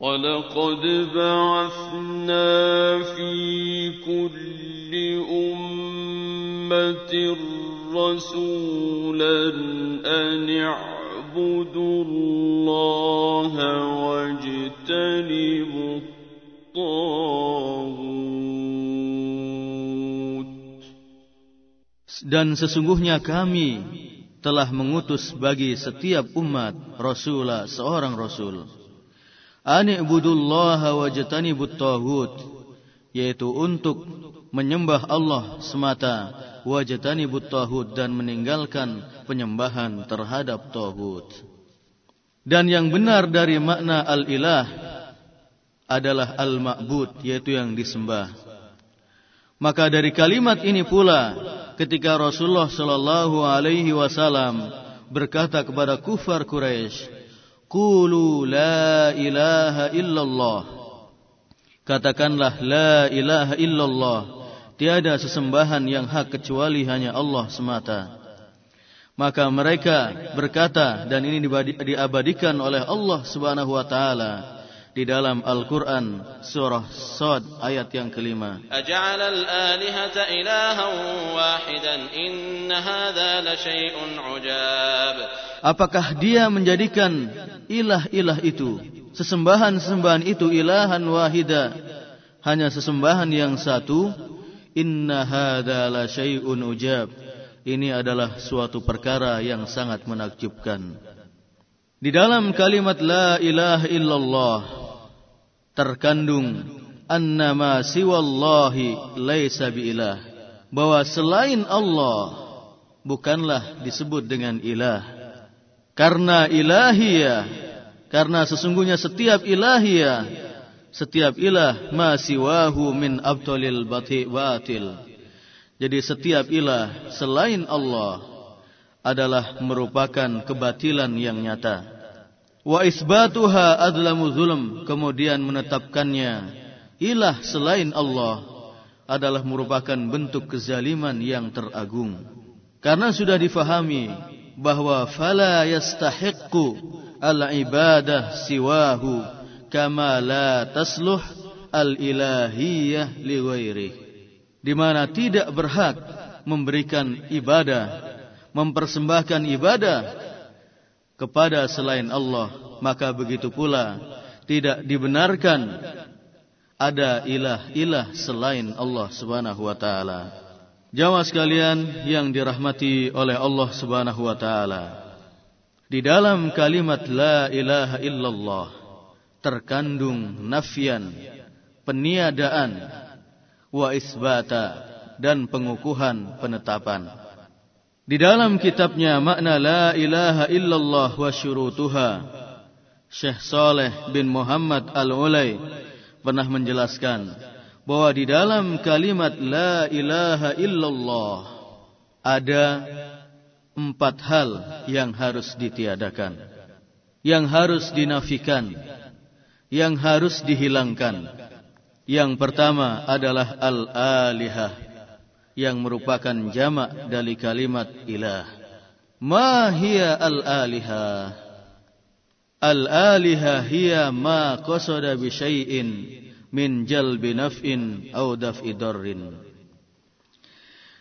وَلَقَدْ بَعَثْنَا فِي كُلِّ kulli ummatin rasulan an i'budu Allah wajtanibu Dan sesungguhnya kami telah mengutus bagi setiap umat rasulah seorang rasul. Ani'budullaha wajtanibut taghut yaitu untuk menyembah Allah semata wajtanibut taghut dan meninggalkan penyembahan terhadap taghut. Dan yang benar dari makna al-ilah adalah al-ma'bud yaitu yang disembah. Maka dari kalimat ini pula ketika Rasulullah sallallahu alaihi wasallam berkata kepada kufar Quraisy, "Qulu la ilaha illallah." Katakanlah la ilaha illallah. Tiada sesembahan yang hak kecuali hanya Allah semata. Maka mereka berkata dan ini diabadikan oleh Allah Subhanahu wa taala di dalam Al-Qur'an surah Sad ayat yang kelima. Aj'ala al-alihata ilahan wahidan inna hadza la syai'un 'ujab. Apakah dia menjadikan ilah-ilah itu sesembahan-sesembahan itu ilahan wahida hanya sesembahan yang satu inna hadza la syai'un ujab ini adalah suatu perkara yang sangat menakjubkan. Di dalam kalimat la ilaha illallah terkandung annama siwallahi laisa biilah. Bahwa selain Allah bukanlah disebut dengan ilah. Karena ilahiyah karena sesungguhnya setiap ilahiyah setiap ilah ma siwahu min abtalil batil. Jadi setiap ilah selain Allah adalah merupakan kebatilan yang nyata. Wa isbatuha adlamu zulm. Kemudian menetapkannya ilah selain Allah adalah merupakan bentuk kezaliman yang teragung. Karena sudah difahami bahwa fala yastahiqqu al-ibadah siwahu kama la tasluh al-ilahiyah li ghairi. Di mana tidak berhak memberikan ibadah mempersembahkan ibadah kepada selain Allah, maka begitu pula tidak dibenarkan ada ilah-ilah selain Allah Subhanahu wa taala. Jamaah sekalian yang dirahmati oleh Allah Subhanahu wa taala. Di dalam kalimat la ilaha illallah terkandung nafian, peniadaan, wa isbata dan pengukuhan penetapan. Di dalam kitabnya makna la ilaha illallah wa syurutuha Syekh Saleh bin Muhammad Al-Ulay pernah menjelaskan bahwa di dalam kalimat la ilaha illallah ada empat hal yang harus ditiadakan yang harus dinafikan yang harus dihilangkan. Yang pertama adalah al-alihah yang merupakan jamak dari kalimat ilah. Ma hiya al-aliha? Al-aliha hiya ma qasada bi syai'in min jalbi naf'in aw daf'i darrin.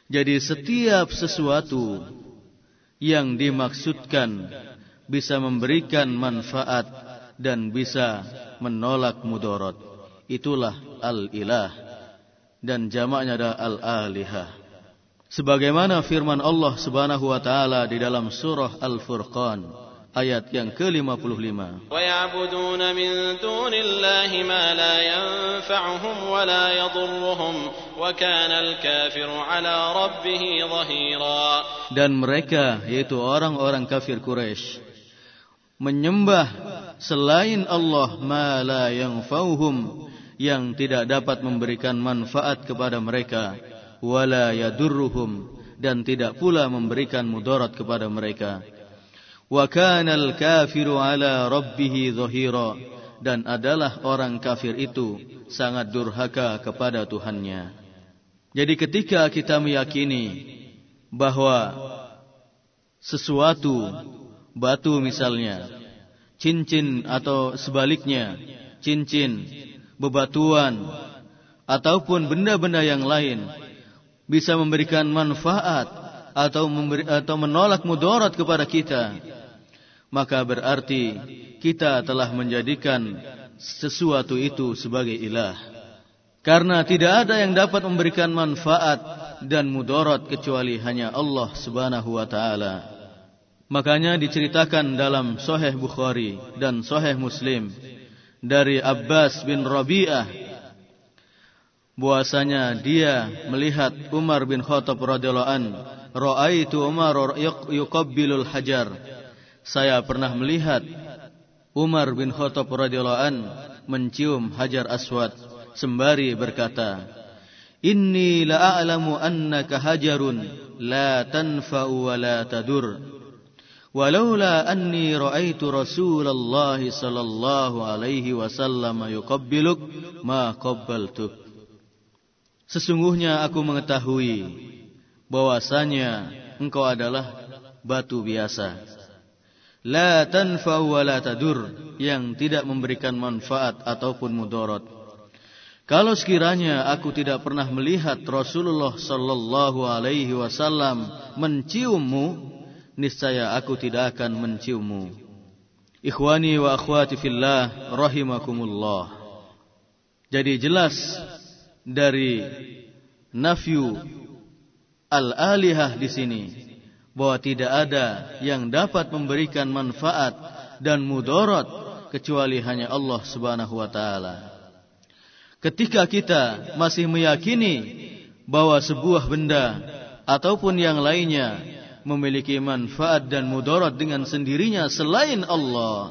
Jadi setiap sesuatu yang dimaksudkan bisa memberikan manfaat dan bisa menolak mudarat. Itulah al-ilah dan jamaknya adalah al-alihah. Sebagaimana firman Allah Subhanahu wa taala di dalam surah Al-Furqan ayat yang ke-55. Wa ya'buduna min dunillahi ma la yanfa'uhum wa la yadhurruhum wa kana al-kafiru 'ala rabbih dhahira. Dan mereka yaitu orang-orang kafir Quraisy menyembah selain Allah ma la yanfa'uhum yang tidak dapat memberikan manfaat kepada mereka wala yadurruhum dan tidak pula memberikan mudarat kepada mereka. Wa al-kafiru ala rabbih dhahira dan adalah orang kafir itu sangat durhaka kepada Tuhannya. Jadi ketika kita meyakini bahwa sesuatu batu misalnya cincin atau sebaliknya cincin bebatuan, ataupun benda-benda yang lain bisa memberikan manfaat atau memberi, atau menolak mudarat kepada kita, maka berarti kita telah menjadikan sesuatu itu sebagai ilah. Karena tidak ada yang dapat memberikan manfaat dan mudarat kecuali hanya Allah Subhanahu wa taala. Makanya diceritakan dalam Sahih Bukhari dan Sahih Muslim dari Abbas bin Rabi'ah. Bahwasanya dia melihat Umar bin Khattab radhiyallahu an raaitu Umar yuqabbilul hajar. Saya pernah melihat Umar bin Khattab radhiyallahu an mencium hajar aswad. Sembari berkata inni la a'lamu annaka hajarun la tanfa'u wa la tadur ولولا أني رأيت رسول الله صلى الله عليه وسلم يقبلك ما قبلتك Sesungguhnya aku mengetahui bahwasanya engkau adalah batu biasa. La tanfa'u wa la tadur yang tidak memberikan manfaat ataupun mudarat. Kalau sekiranya aku tidak pernah melihat Rasulullah sallallahu alaihi wasallam menciummu, niscaya aku tidak akan menciummu. Ikhwani wa akhwati fillah rahimakumullah. Jadi jelas dari nafyu al-alihah di sini bahwa tidak ada yang dapat memberikan manfaat dan mudarat kecuali hanya Allah Subhanahu wa taala. Ketika kita masih meyakini bahwa sebuah benda ataupun yang lainnya memiliki manfaat dan mudarat dengan sendirinya selain Allah,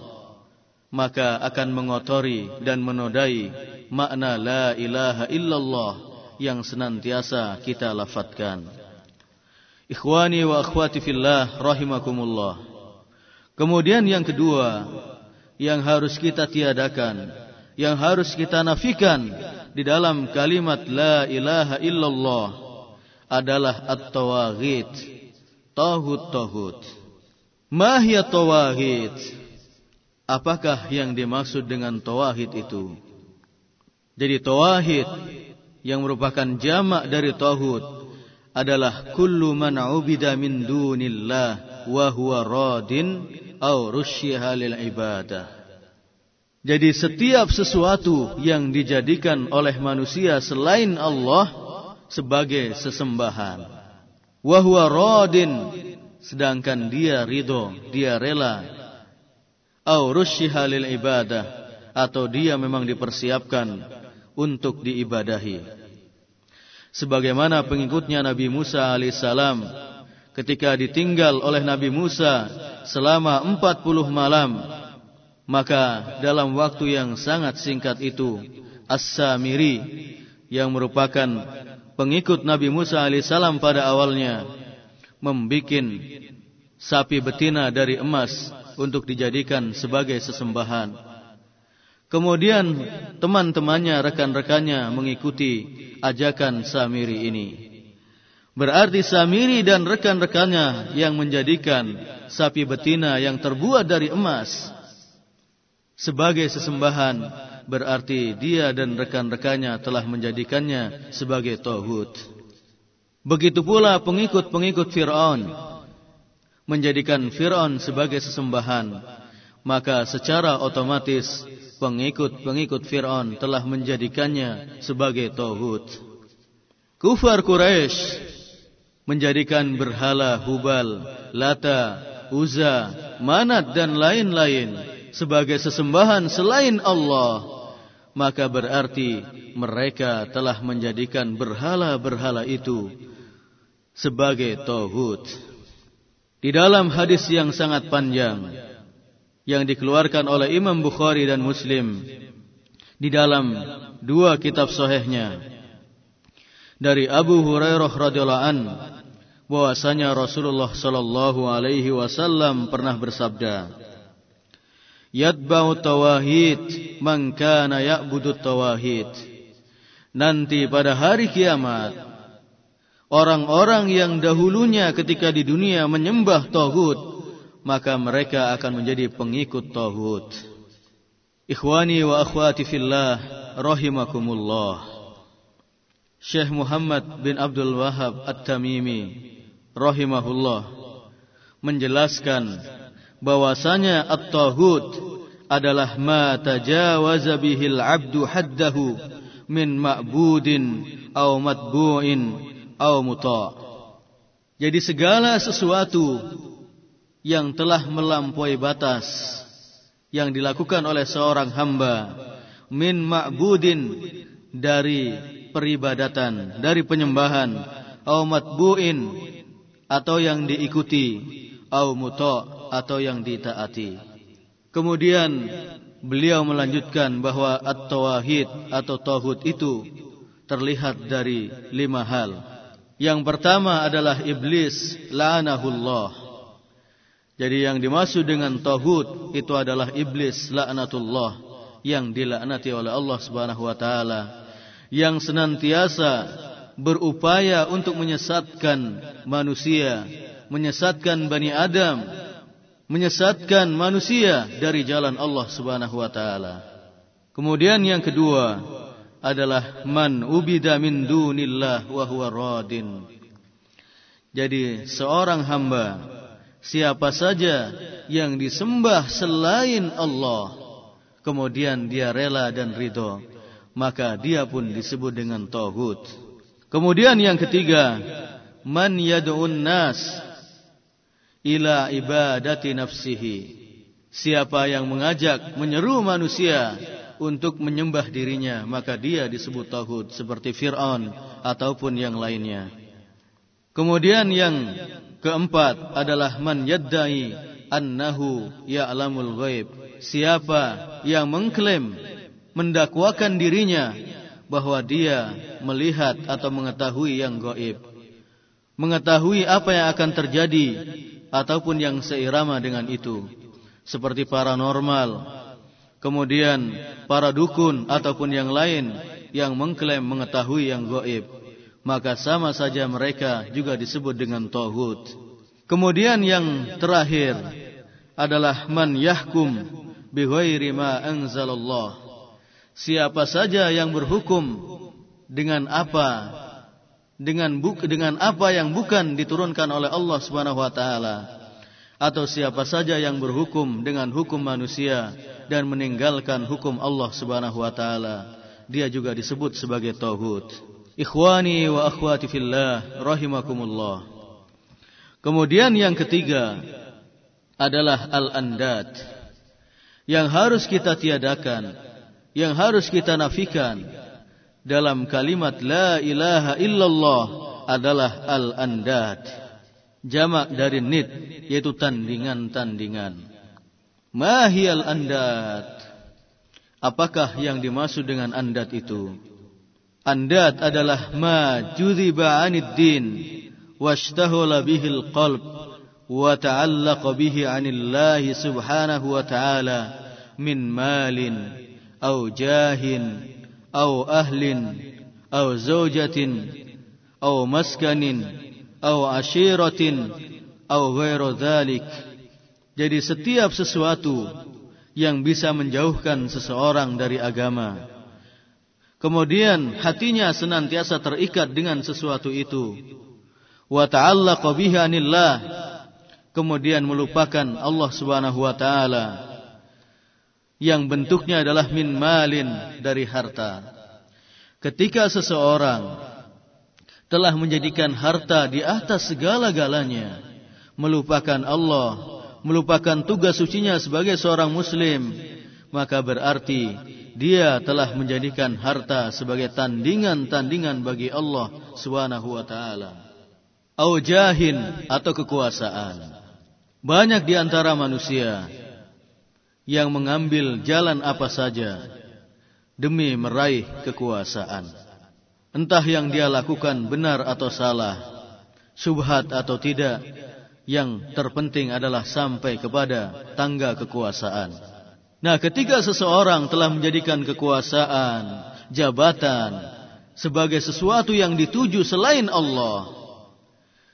maka akan mengotori dan menodai makna la ilaha illallah yang senantiasa kita lafadzkan. Ikhwani wa akhwati fillah rahimakumullah. Kemudian yang kedua yang harus kita tiadakan, yang harus kita nafikan di dalam kalimat la ilaha illallah adalah at-tawaghit. Tauhid-tauhid. Mahya tawaghit? Apakah yang dimaksud dengan tauhid itu? Jadi tauhid yang merupakan jamak dari tauhid adalah kullu man ubida min dunillah wa huwa radin au rusyiha lil ibadah. Jadi setiap sesuatu yang dijadikan oleh manusia selain Allah sebagai sesembahan. Wa huwa radin. Sedangkan dia ridho, dia rela. Au rusyiha lil ibadah. Atau dia memang dipersiapkan untuk diibadahi. Sebagaimana pengikutnya Nabi Musa alaihissalam ketika ditinggal oleh Nabi Musa selama 40 malam maka dalam waktu yang sangat singkat itu As-Samiri yang merupakan pengikut Nabi Musa alaihissalam pada awalnya membuat sapi betina dari emas untuk dijadikan sebagai sesembahan. Kemudian teman-temannya, rekan-rekannya mengikuti ajakan Samiri ini. Berarti Samiri dan rekan-rekannya yang menjadikan sapi betina yang terbuat dari emas sebagai sesembahan berarti dia dan rekan-rekannya telah menjadikannya sebagai tauhid. Begitu pula pengikut-pengikut Fir'aun menjadikan Fir'aun sebagai sesembahan, maka secara otomatis pengikut-pengikut Fir'aun telah menjadikannya sebagai Tauhud. Kufar Quraisy menjadikan berhala Hubal, Lata, Uzza, Manat dan lain-lain sebagai sesembahan selain Allah. Maka berarti mereka telah menjadikan berhala-berhala itu sebagai Tauhud. Di dalam hadis yang sangat panjang, yang dikeluarkan oleh Imam Bukhari dan Muslim di dalam dua kitab sahihnya dari Abu Hurairah radhiyallahu an bahwasanya Rasulullah sallallahu alaihi wasallam pernah bersabda Yatba'u tawahid man kana ya'budu tawahid Nanti pada hari kiamat orang-orang yang dahulunya ketika di dunia menyembah tauhid maka mereka akan menjadi pengikut tauhid. Ikhwani wa akhwati fillah rahimakumullah. Syekh Muhammad bin Abdul Wahab At-Tamimi rahimahullah menjelaskan bahwasanya at-tauhid adalah ma tajawaza bihil 'abdu haddahu min ma'budin aw matbu'in aw muta'. Jadi segala sesuatu yang telah melampaui batas yang dilakukan oleh seorang hamba min ma'budin dari peribadatan, dari penyembahan, au matbu'in atau yang diikuti, au muta' atau yang ditaati. Kemudian beliau melanjutkan bahwa at-tauhid atau tauhid itu terlihat dari lima hal. Yang pertama adalah iblis la'anahullah jadi yang dimaksud dengan tauhid itu adalah iblis laknatullah yang dilaknati oleh Allah Subhanahu wa taala yang senantiasa berupaya untuk menyesatkan manusia, menyesatkan Bani Adam, menyesatkan manusia dari jalan Allah Subhanahu wa taala. Kemudian yang kedua adalah man ubida min dunillah wa huwa radin. Jadi seorang hamba siapa saja yang disembah selain Allah kemudian dia rela dan ridho maka dia pun disebut dengan tauhid kemudian yang ketiga man yad'un nas ila ibadati nafsihi Siapa yang mengajak, menyeru manusia untuk menyembah dirinya, maka dia disebut tauhid seperti Fir'aun ataupun yang lainnya. Kemudian yang keempat adalah man yaddai annahu ya'lamul ghaib. Siapa yang mengklaim mendakwakan dirinya bahwa dia melihat atau mengetahui yang gaib. Mengetahui apa yang akan terjadi ataupun yang seirama dengan itu seperti paranormal, kemudian para dukun ataupun yang lain yang mengklaim mengetahui yang goib, maka sama saja mereka juga disebut dengan tauhid. Kemudian yang terakhir adalah man yahkum bighairi ma anzalallah. Siapa saja yang berhukum dengan apa dengan buk dengan apa yang bukan diturunkan oleh Allah Subhanahu wa taala atau siapa saja yang berhukum dengan hukum manusia dan meninggalkan hukum Allah Subhanahu wa taala dia juga disebut sebagai tauhid. Ikhwani wa akhwati fillah rahimakumullah. Kemudian yang ketiga adalah al-andad yang harus kita tiadakan yang harus kita nafikan dalam kalimat la ilaha illallah adalah al-andad jamak dari nid yaitu tandingan-tandingan. Mahiyal andat. Apakah yang dimaksud dengan andat itu? Andat adalah ma judhiba din washtahula bihil qalb wa ta'allaqa bihi 'anillahi subhanahu wa ta'ala min malin aw jahin aw ahlin aw zawjatin aw maskanin atau ashiratin atau ghairu dzalik. Jadi setiap sesuatu yang bisa menjauhkan seseorang dari agama. Kemudian hatinya senantiasa terikat dengan sesuatu itu. Wa ta'allaqa anillah. Kemudian melupakan Allah Subhanahu wa taala yang bentuknya adalah min malin dari harta. Ketika seseorang telah menjadikan harta di atas segala-galanya, melupakan Allah, melupakan tugas sucinya sebagai seorang muslim, maka berarti dia telah menjadikan harta sebagai tandingan-tandingan bagi Allah Subhanahu wa taala. Au jahin atau kekuasaan. Banyak di antara manusia yang mengambil jalan apa saja demi meraih kekuasaan. Entah yang dia lakukan benar atau salah, subhat atau tidak, yang terpenting adalah sampai kepada tangga kekuasaan. Nah, ketika seseorang telah menjadikan kekuasaan, jabatan sebagai sesuatu yang dituju selain Allah,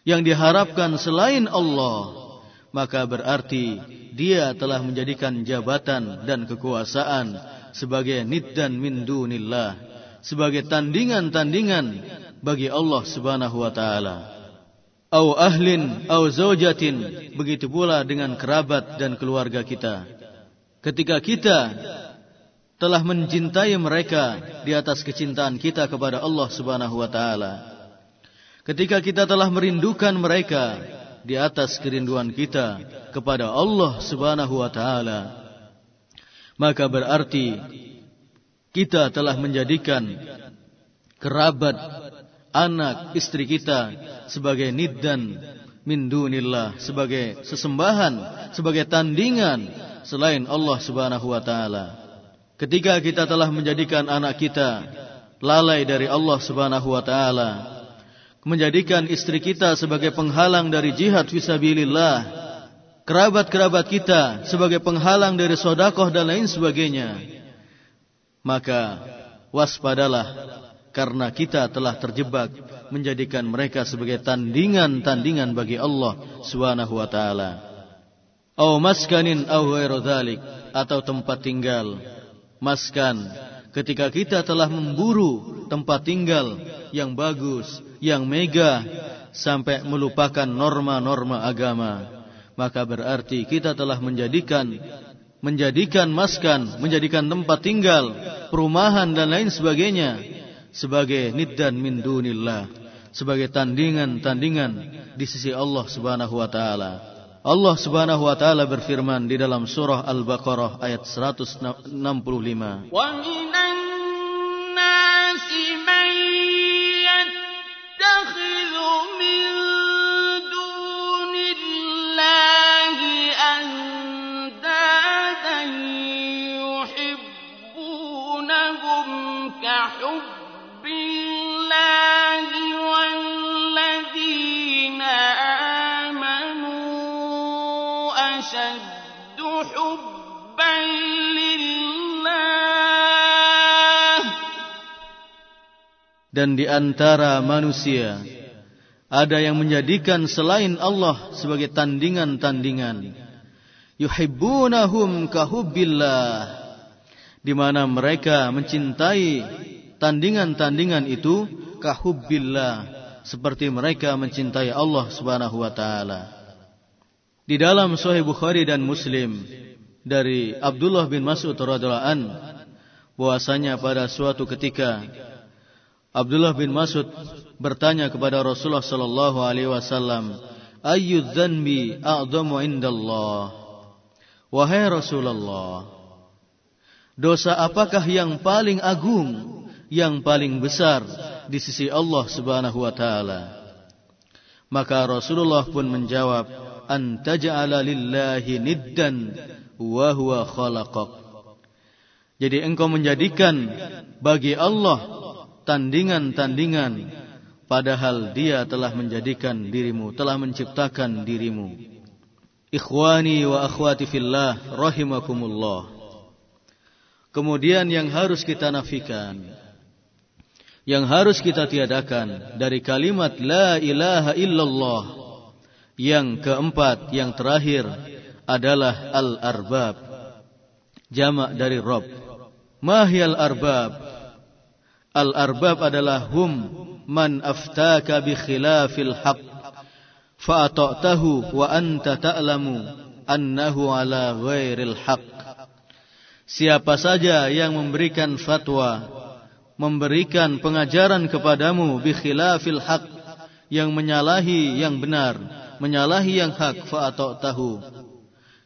yang diharapkan selain Allah, maka berarti dia telah menjadikan jabatan dan kekuasaan sebagai niddan min dunillah sebagai tandingan-tandingan bagi Allah Subhanahu wa taala. Au ahlin au zaujatin, begitu pula dengan kerabat dan keluarga kita. Ketika kita telah mencintai mereka di atas kecintaan kita kepada Allah Subhanahu wa taala. Ketika kita telah merindukan mereka di atas kerinduan kita kepada Allah Subhanahu wa taala, maka berarti kita telah menjadikan kerabat, anak, istri kita sebagai niddan min dunillah, sebagai sesembahan, sebagai tandingan selain Allah Subhanahu wa taala. Ketika kita telah menjadikan anak kita lalai dari Allah Subhanahu wa taala, menjadikan istri kita sebagai penghalang dari jihad fisabilillah, kerabat-kerabat kita sebagai penghalang dari sodakoh dan lain sebagainya maka waspadalah karena kita telah terjebak menjadikan mereka sebagai tandingan-tandingan bagi Allah Subhanahu wa taala. Au maskanin au atau tempat tinggal. Maskan ketika kita telah memburu tempat tinggal yang bagus, yang mega sampai melupakan norma-norma agama, maka berarti kita telah menjadikan menjadikan maskan, menjadikan tempat tinggal, perumahan dan lain sebagainya sebagai niddan min dunillah, sebagai tandingan-tandingan di sisi Allah Subhanahu wa taala. Allah Subhanahu wa taala berfirman di dalam surah Al-Baqarah ayat 165. Wa ka hubbillahi walladzina أشد حبا لله Dan di antara manusia ada yang menjadikan selain Allah sebagai tandingan-tandingan. Yuhibbunahum kahubbillah. Di mana mereka mencintai tandingan-tandingan itu kahubbillah seperti mereka mencintai Allah Subhanahu wa taala. Di dalam Sahih Bukhari dan Muslim dari Abdullah bin Mas'ud radhiyallahu an bahwasanya pada suatu ketika Abdullah bin Mas'ud bertanya kepada Rasulullah sallallahu alaihi wasallam, "Ayyu dzanbi a'dhamu indallah?" Wahai Rasulullah, dosa apakah yang paling agung, yang paling besar di sisi Allah Subhanahu wa taala? Maka Rasulullah pun menjawab, an taj'ala lillahi niddan wa huwa khalaqak. Jadi engkau menjadikan bagi Allah tandingan-tandingan padahal dia telah menjadikan dirimu, telah menciptakan dirimu. Ikhwani wa akhwati fillah rahimakumullah. Kemudian yang harus kita nafikan, yang harus kita tiadakan dari kalimat la ilaha illallah yang keempat, yang terakhir adalah al-arbab. Jamak dari Rob. Mahyal arbab. Al-arbab adalah hum man aftaka bi khilafil haq. Fa'ata'tahu wa anta ta'lamu annahu ala ghairil haq. Siapa saja yang memberikan fatwa, memberikan pengajaran kepadamu bi khilafil haq yang menyalahi yang benar, menyalahi yang hak tahu.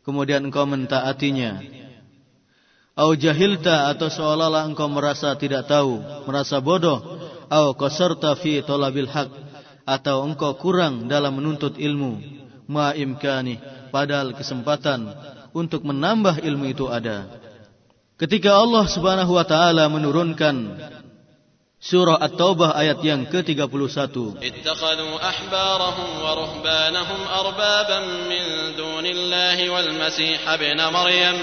Kemudian engkau mentaatinya. Au jahilta atau seolah-olah engkau merasa tidak tahu, merasa bodoh. Au qasarta fi talabil haq atau engkau kurang dalam menuntut ilmu. Ma imkani padahal kesempatan untuk menambah ilmu itu ada. Ketika Allah Subhanahu wa taala menurunkan Surah At-Taubah ayat yang ke-31. Ittakhadhu ahbarahum wa ruhbanahum arbaban min dunillahi wal masih ibn Maryam.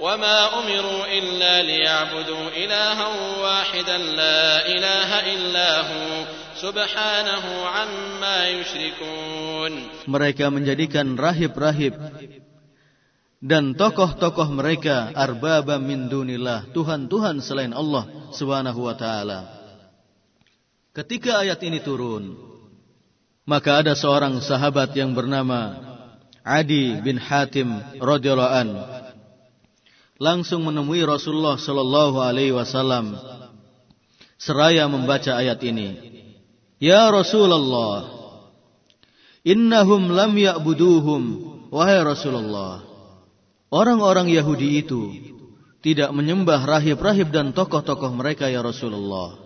وما أمروا إلا ليعبدوا إلها واحدا لا إله إلا هو سبحانه عما يشركون Mereka menjadikan rahib-rahib dan tokoh-tokoh mereka arbaba min dunillah, Tuhan-tuhan selain Allah Subhanahu wa taala. Ketika ayat ini turun, maka ada seorang sahabat yang bernama Adi bin Hatim radhiyallahu an langsung menemui Rasulullah sallallahu alaihi wasallam seraya membaca ayat ini. Ya Rasulullah, innahum lam ya'buduhum wahai Rasulullah Orang-orang Yahudi itu tidak menyembah rahib-rahib dan tokoh-tokoh mereka ya Rasulullah.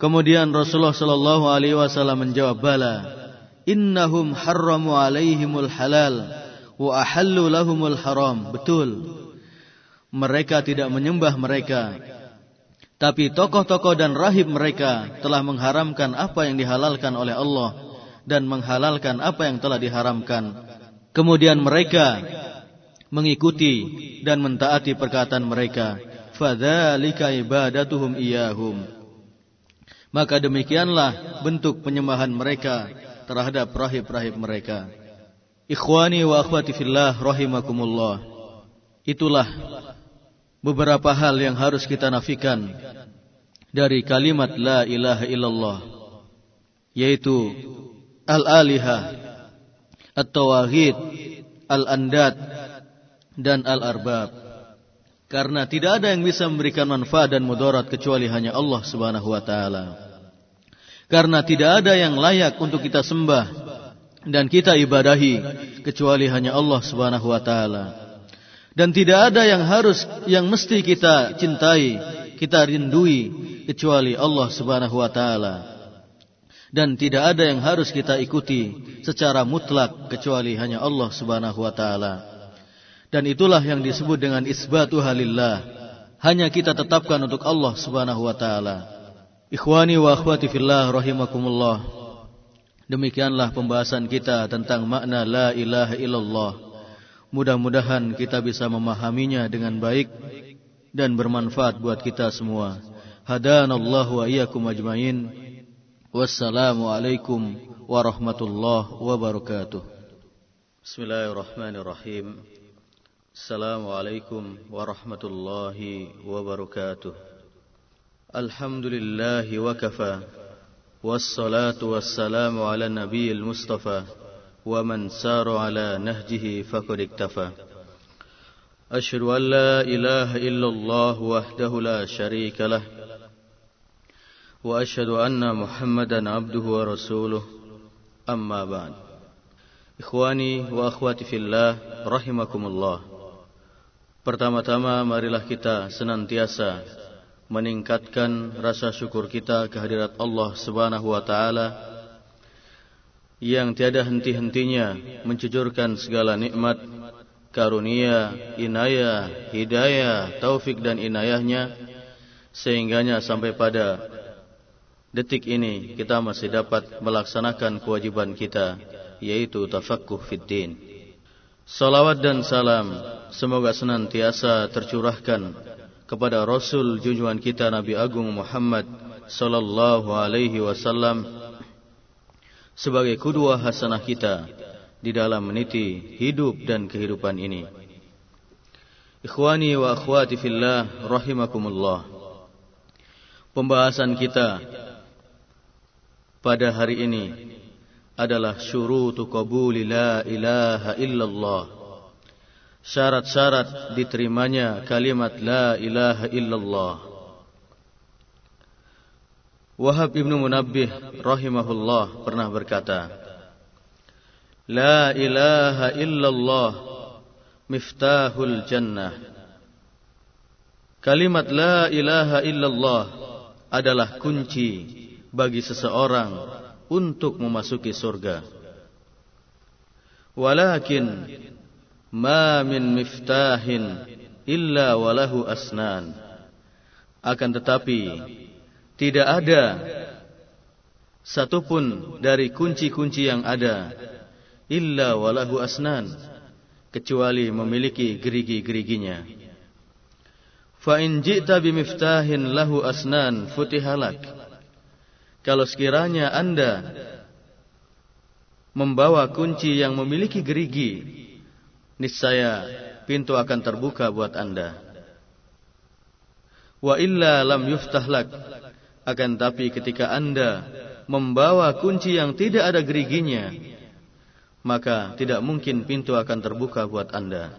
Kemudian Rasulullah sallallahu alaihi wasallam menjawab bala innahum harramu alaihimul halal wa ahallu lahumul haram. Betul. Mereka tidak menyembah mereka. Tapi tokoh-tokoh dan rahib mereka telah mengharamkan apa yang dihalalkan oleh Allah dan menghalalkan apa yang telah diharamkan. Kemudian mereka mengikuti dan mentaati perkataan mereka. Fadzalika ibadatuhum iyahum. Maka demikianlah bentuk penyembahan mereka terhadap rahib-rahib mereka. Ikhwani wa akhwati fillah rahimakumullah. Itulah beberapa hal yang harus kita nafikan dari kalimat la ilaha illallah yaitu al-alihah at-tawahid al-andad dan al-arbab. Karena tidak ada yang bisa memberikan manfaat dan mudarat kecuali hanya Allah Subhanahu wa taala. Karena tidak ada yang layak untuk kita sembah dan kita ibadahi kecuali hanya Allah Subhanahu wa taala. Dan tidak ada yang harus yang mesti kita cintai, kita rindui kecuali Allah Subhanahu wa taala. Dan tidak ada yang harus kita ikuti secara mutlak kecuali hanya Allah Subhanahu wa taala. Dan itulah yang disebut dengan isbatu halillah. Hanya kita tetapkan untuk Allah Subhanahu wa taala. Ikhwani wa akhwati fillah rahimakumullah. Demikianlah pembahasan kita tentang makna la ilaha illallah. Mudah-mudahan kita bisa memahaminya dengan baik dan bermanfaat buat kita semua. Hadanallahu wa iyyakum ajmain. Wassalamualaikum warahmatullahi wabarakatuh. Bismillahirrahmanirrahim. Assalamualaikum warahmatullahi wabarakatuh. Alhamdulillahi wa kafa. والصلاة والسلام على النبي المصطفى ومن سار على نهجه فقد اكتفى أشهد أن لا إله إلا الله وحده لا شريك له وأشهد أن محمدا عبده ورسوله أما بعد إخواني وأخواتي في الله رحمكم الله Pertama-tama marilah kita senantiasa meningkatkan rasa syukur kita kehadirat Allah Subhanahu wa taala yang tiada henti-hentinya mencucurkan segala nikmat, karunia, inayah, hidayah, taufik dan inayahnya sehingganya sampai pada detik ini kita masih dapat melaksanakan kewajiban kita yaitu tafaqquh fid din. Salawat dan salam semoga senantiasa tercurahkan kepada Rasul junjungan kita Nabi Agung Muhammad sallallahu alaihi wasallam sebagai kedua hasanah kita di dalam meniti hidup dan kehidupan ini. Ikhwani wa akhwati fillah rahimakumullah. Pembahasan kita pada hari ini adalah syurutu qabuli la ilaha illallah. Syarat-syarat diterimanya kalimat la ilaha illallah. Wahab ibnu Munabbih rahimahullah pernah berkata, La ilaha illallah miftahul jannah. Kalimat la ilaha illallah adalah kunci bagi seseorang untuk memasuki surga. Walakin ma min miftahin illa walahu asnan. Akan tetapi tidak ada satupun dari kunci-kunci yang ada illa walahu asnan kecuali memiliki gerigi-geriginya. Fa in ji'ta bimiftahin lahu asnan futihalak. Kalau sekiranya Anda membawa kunci yang memiliki gerigi, niscaya pintu akan terbuka buat Anda. Wa illa lam yuftahlak. Akan tapi ketika Anda membawa kunci yang tidak ada geriginya, maka tidak mungkin pintu akan terbuka buat Anda.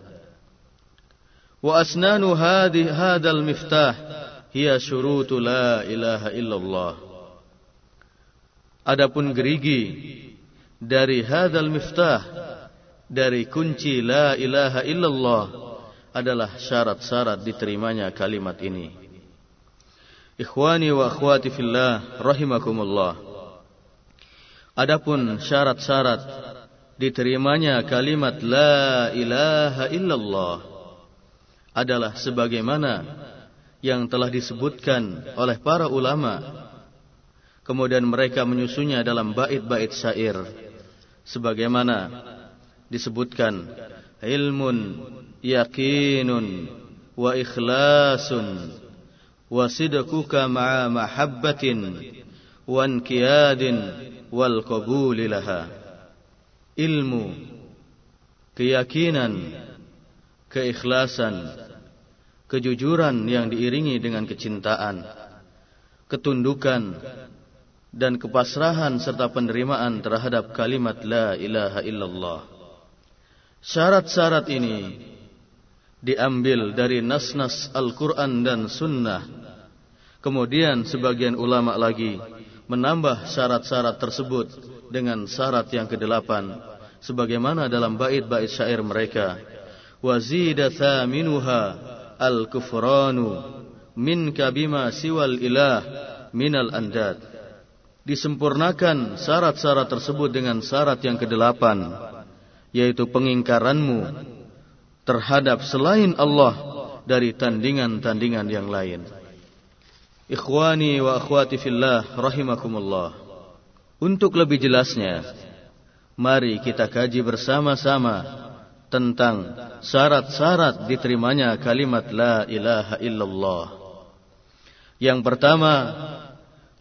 Wa asnanu hadhi hadal miftah hiya syurutu la ilaha illallah. Adapun gerigi dari hadal miftah dari kunci la ilaha illallah adalah syarat-syarat diterimanya kalimat ini. Ikhwani wa akhwati fillah rahimakumullah. Adapun syarat-syarat diterimanya kalimat la ilaha illallah adalah sebagaimana yang telah disebutkan oleh para ulama Kemudian mereka menyusunnya dalam bait-bait syair. Sebagaimana disebutkan. Ilmun yakinun wa ikhlasun wa sidquka ma'a mahabbatin wa inkiyadin wal qabuli laha. Ilmu, keyakinan, keikhlasan, kejujuran yang diiringi dengan kecintaan, ketundukan dan kepasrahan serta penerimaan terhadap kalimat la ilaha illallah. Syarat-syarat ini diambil dari nas-nas Al-Quran dan Sunnah. Kemudian sebagian ulama lagi menambah syarat-syarat tersebut dengan syarat yang kedelapan sebagaimana dalam bait-bait syair mereka wazida thaminuha al-kufranu minka bima siwal ilah minal andad disempurnakan syarat-syarat tersebut dengan syarat yang kedelapan yaitu pengingkaranmu terhadap selain Allah dari tandingan-tandingan yang lain. Ikhwani wa akhwati fillah rahimakumullah. Untuk lebih jelasnya, mari kita kaji bersama-sama tentang syarat-syarat diterimanya kalimat la ilaha illallah. Yang pertama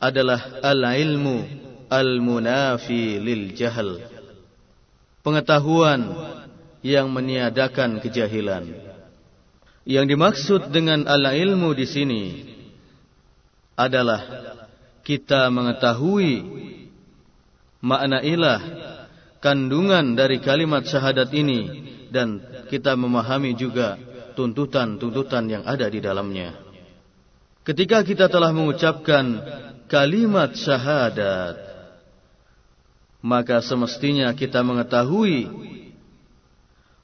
adalah al-ilmu al-munafi lil jahal. Pengetahuan yang meniadakan kejahilan. Yang dimaksud dengan al-ilmu di sini adalah kita mengetahui makna ilah, kandungan dari kalimat syahadat ini dan kita memahami juga tuntutan-tuntutan yang ada di dalamnya. Ketika kita telah mengucapkan kalimat syahadat, maka semestinya kita mengetahui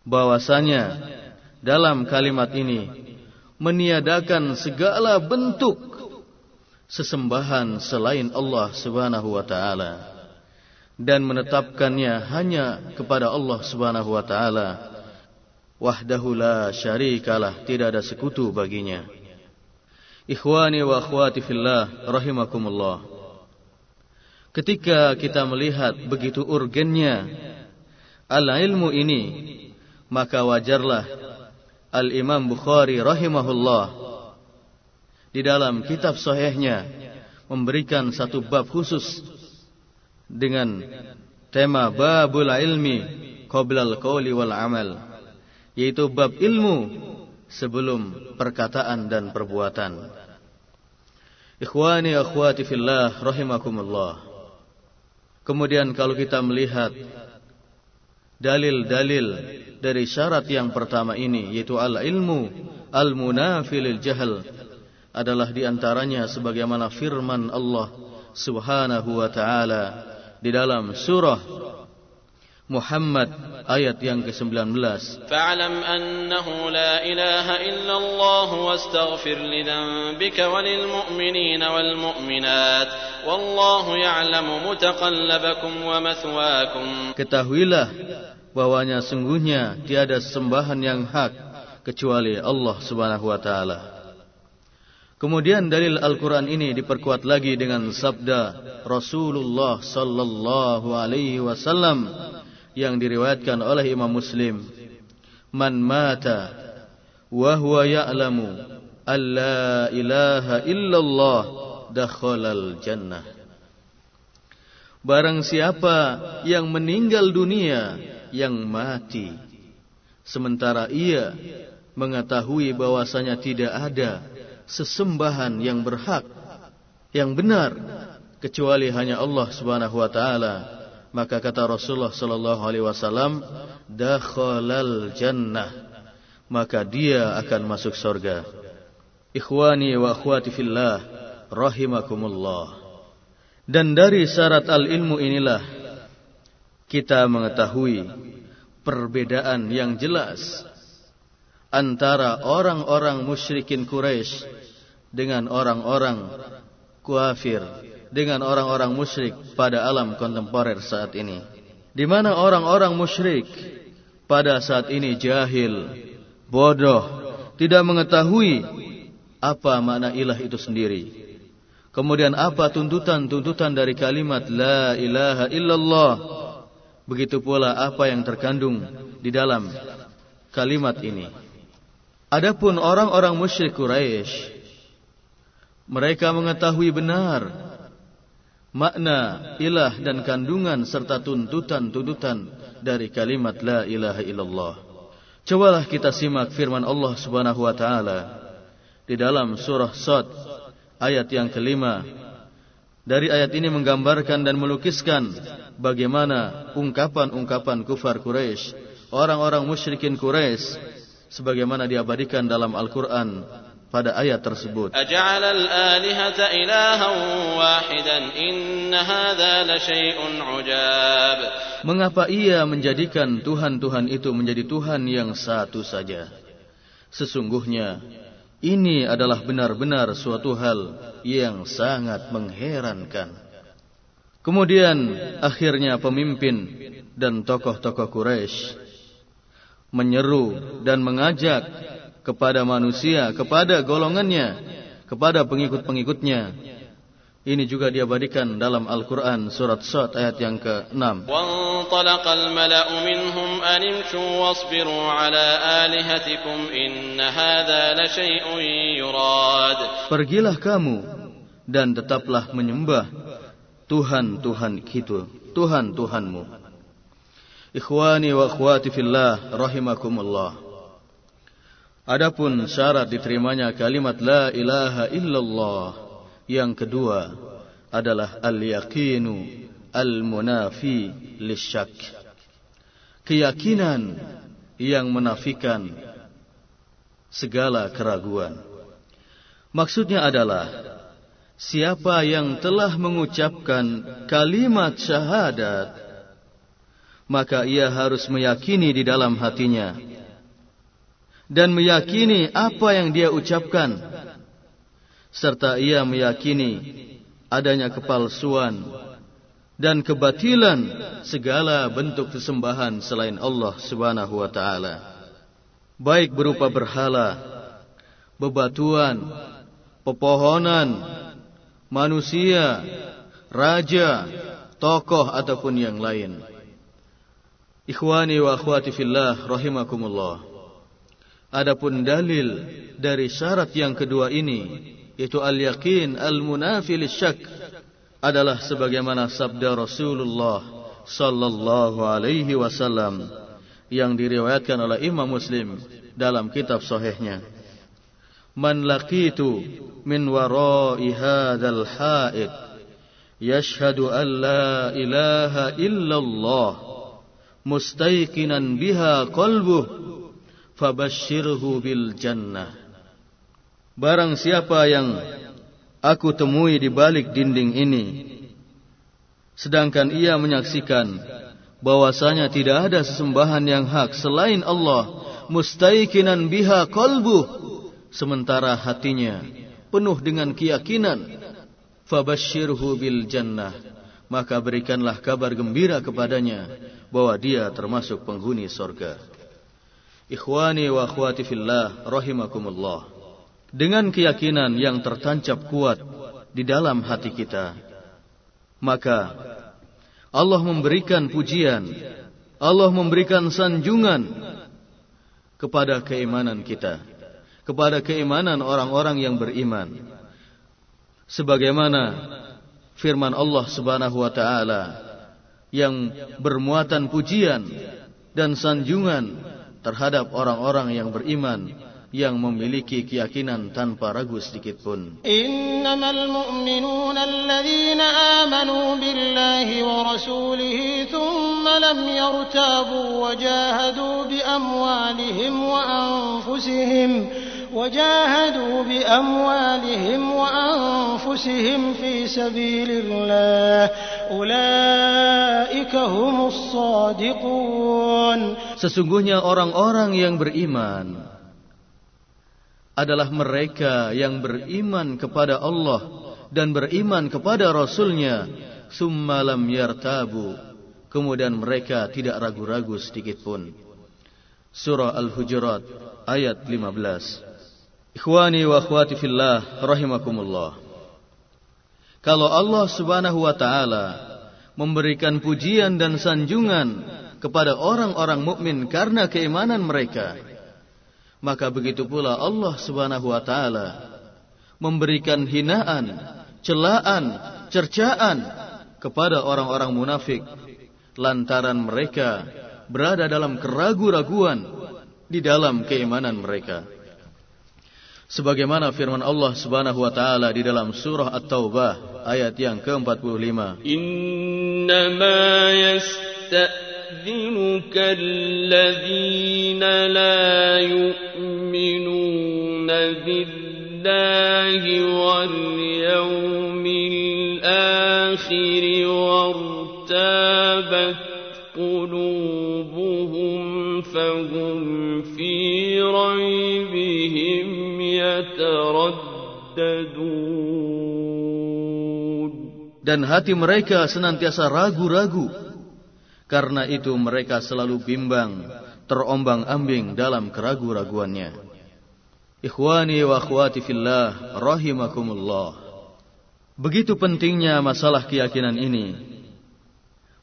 bahwasanya dalam kalimat ini meniadakan segala bentuk sesembahan selain Allah Subhanahu wa taala dan menetapkannya hanya kepada Allah Subhanahu wa taala. Wahdahu la syarikalah tidak ada sekutu baginya ikhwani wa akhwati fillah rahimakumullah. Ketika kita melihat begitu urgennya al ilmu ini maka wajarlah al Imam Bukhari rahimahullah di dalam kitab sahihnya memberikan satu bab khusus dengan tema babul ilmi qabla al-qawli wal amal yaitu bab ilmu sebelum perkataan dan perbuatan. Ikhwani akhwati fillah rahimakumullah. Kemudian kalau kita melihat dalil-dalil dari syarat yang pertama ini yaitu al-ilmu al-munafilil jahal adalah di antaranya sebagaimana firman Allah Subhanahu wa taala di dalam surah Muhammad ayat yang ke-19. Fa'lam annahu la ilaha illallah wastaghfir li dhanbika walil mu'minina wal mu'minat wallahu ya'lamu mutaqallabakum wa mathwaakum. Ketahuilah bahwanya sungguhnya tiada sembahan yang hak kecuali Allah Subhanahu wa taala. Kemudian dalil Al-Quran ini diperkuat lagi dengan sabda Rasulullah sallallahu alaihi wasallam yang diriwayatkan oleh Imam Muslim. Man mata wa huwa ya'lamu alla ilaha illallah dakhalal jannah. Barang siapa yang meninggal dunia yang mati sementara ia mengetahui bahwasanya tidak ada sesembahan yang berhak yang benar kecuali hanya Allah Subhanahu wa taala maka kata Rasulullah sallallahu alaihi wasallam dakhalal jannah. Maka dia akan masuk surga. Ikhwani wa akhwati fillah rahimakumullah. Dan dari syarat al ilmu inilah kita mengetahui perbedaan yang jelas antara orang-orang musyrikin Quraisy dengan orang-orang kafir, dengan orang-orang musyrik pada alam kontemporer saat ini. Di mana orang-orang musyrik pada saat ini jahil, bodoh, tidak mengetahui apa makna ilah itu sendiri. Kemudian apa tuntutan-tuntutan dari kalimat la ilaha illallah. Begitu pula apa yang terkandung di dalam kalimat ini. Adapun orang-orang musyrik Quraisy mereka mengetahui benar makna ilah dan kandungan serta tuntutan-tuntutan dari kalimat la ilaha illallah. Cobalah kita simak firman Allah Subhanahu wa taala di dalam surah Sad ayat yang kelima. Dari ayat ini menggambarkan dan melukiskan bagaimana ungkapan-ungkapan kufar Quraisy, orang-orang musyrikin Quraisy sebagaimana diabadikan dalam Al-Quran pada ayat tersebut. Mengapa ia menjadikan Tuhan-Tuhan itu menjadi Tuhan yang satu saja? Sesungguhnya, ini adalah benar-benar suatu hal yang sangat mengherankan. Kemudian akhirnya pemimpin dan tokoh-tokoh Quraisy menyeru dan mengajak kepada manusia, kepada golongannya, kepada pengikut-pengikutnya ini juga diabadikan dalam Al-Quran surat Sot ayat yang ke-6. وانطلق الملأ منهم أن امشوا واصبروا على آلهتكم إن هذا لشيء يراد Pergilah kamu dan tetaplah menyembah Tuhan-Tuhan itu, Tuhan-Tuhanmu. Ikhwani wa akhwati fillah rahimakumullah. Adapun syarat diterimanya kalimat la ilaha illallah yang kedua adalah al-yaqinu al-munafi lisyak. Keyakinan yang menafikan segala keraguan. Maksudnya adalah siapa yang telah mengucapkan kalimat syahadat maka ia harus meyakini di dalam hatinya dan meyakini apa yang dia ucapkan. Serta ia meyakini adanya kepalsuan dan kebatilan segala bentuk sesembahan selain Allah Subhanahu wa taala. Baik berupa berhala bebatuan pepohonan manusia raja tokoh ataupun yang lain. Ikhwani wa akhwati fillah rahimakumullah adapun dalil dari syarat yang kedua ini yaitu al-yaqin al-munafi syak adalah sebagaimana sabda Rasulullah sallallahu alaihi wasallam yang diriwayatkan oleh Imam Muslim dalam kitab sahihnya. Man laqitu min wara'i hadzal ha'id yashhadu an la ilaha illallah mustayqinan biha qalbuhu fabashshirhu bil jannah. Barang siapa yang aku temui di balik dinding ini, sedangkan ia menyaksikan bahwasanya tidak ada sesembahan yang hak selain Allah, mustaikinan biha qalbu, sementara hatinya penuh dengan keyakinan, fabashshirhu bil jannah, maka berikanlah kabar gembira kepadanya bahwa dia termasuk penghuni sorga. Ikhwani wa akhwati fillah rahimakumullah dengan keyakinan yang tertancap kuat di dalam hati kita, maka Allah memberikan pujian, Allah memberikan sanjungan kepada keimanan kita, kepada keimanan orang-orang yang beriman. Sebagaimana firman Allah Subhanahu wa taala yang bermuatan pujian dan sanjungan terhadap orang-orang yang beriman yang memiliki keyakinan tanpa ragu sedikit pun. Innamal mu'minuna alladhina amanu billahi wa rasulihi thumma lam yartabu wa jahadu bi amwalihim wa anfusihim وجاهدوا بأموالهم وأنفسهم في سبيل الله أولئك هم الصادقون Sesungguhnya orang-orang yang beriman adalah mereka yang beriman kepada Allah dan beriman kepada Rasulnya summalam yartabu kemudian mereka tidak ragu-ragu sedikit pun Surah Al-Hujurat ayat 15 Ikhwani wa akhwati fillah rahimakumullah Kalau Allah Subhanahu wa taala memberikan pujian dan sanjungan kepada orang-orang mukmin karena keimanan mereka maka begitu pula Allah Subhanahu wa taala memberikan hinaan, celaan, cercaan kepada orang-orang munafik lantaran mereka berada dalam keraguan-raguan di dalam keimanan mereka. Sebagaimana firman Allah Subhanahu wa taala di dalam surah At-Taubah ayat yang ke-45. Innama yasta يستأذنك الذين لا يؤمنون بالله بالله واليوم الآخر وارتابت قلوبهم فهم في ريبهم يترددون Dan hati mereka senantiasa ragu-ragu. Karena itu mereka selalu bimbang, terombang-ambing dalam keragu-raguannya. Ikhwani wa akhwati fillah rahimakumullah. Begitu pentingnya masalah keyakinan ini.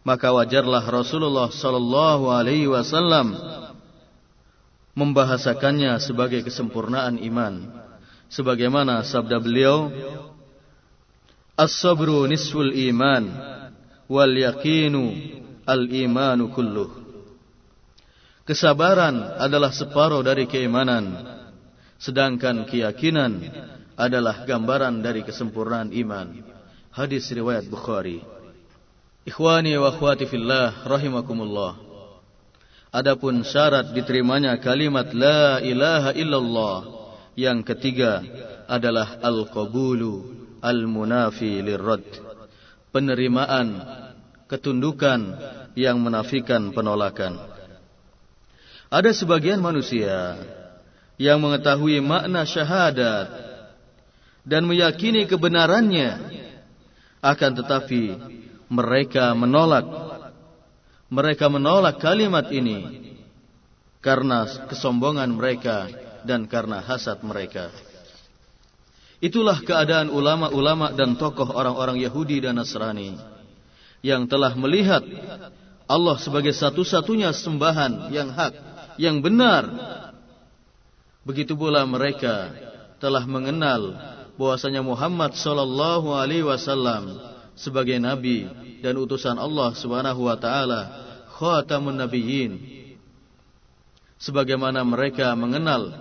Maka wajarlah Rasulullah sallallahu alaihi wasallam membahasakannya sebagai kesempurnaan iman. Sebagaimana sabda beliau, As-sabru nisful iman wal yaqinu al-imanu kulluh. Kesabaran adalah separuh dari keimanan, sedangkan keyakinan adalah gambaran dari kesempurnaan iman. Hadis riwayat Bukhari. Ikhwani wa akhwati fillah rahimakumullah. Adapun syarat diterimanya kalimat la ilaha illallah yang ketiga adalah al-qabulu al-munafi lirrad. Penerimaan, ketundukan yang menafikan penolakan. Ada sebagian manusia yang mengetahui makna syahadat dan meyakini kebenarannya akan tetapi mereka menolak mereka menolak kalimat ini karena kesombongan mereka dan karena hasad mereka. Itulah keadaan ulama-ulama dan tokoh orang-orang Yahudi dan Nasrani yang telah melihat Allah sebagai satu-satunya sembahan yang hak, yang benar. Begitu pula mereka telah mengenal bahwasanya Muhammad sallallahu alaihi wasallam sebagai nabi dan utusan Allah Subhanahu wa taala, khatamun nabiyyin. Sebagaimana mereka mengenal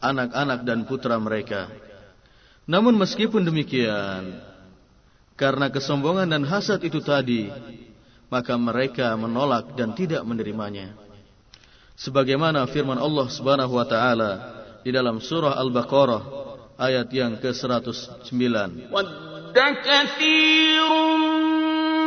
anak-anak dan putra mereka. Namun meskipun demikian, karena kesombongan dan hasad itu tadi, maka mereka menolak dan tidak menerimanya. Sebagaimana firman Allah Subhanahu wa taala di dalam surah Al-Baqarah ayat yang ke-109.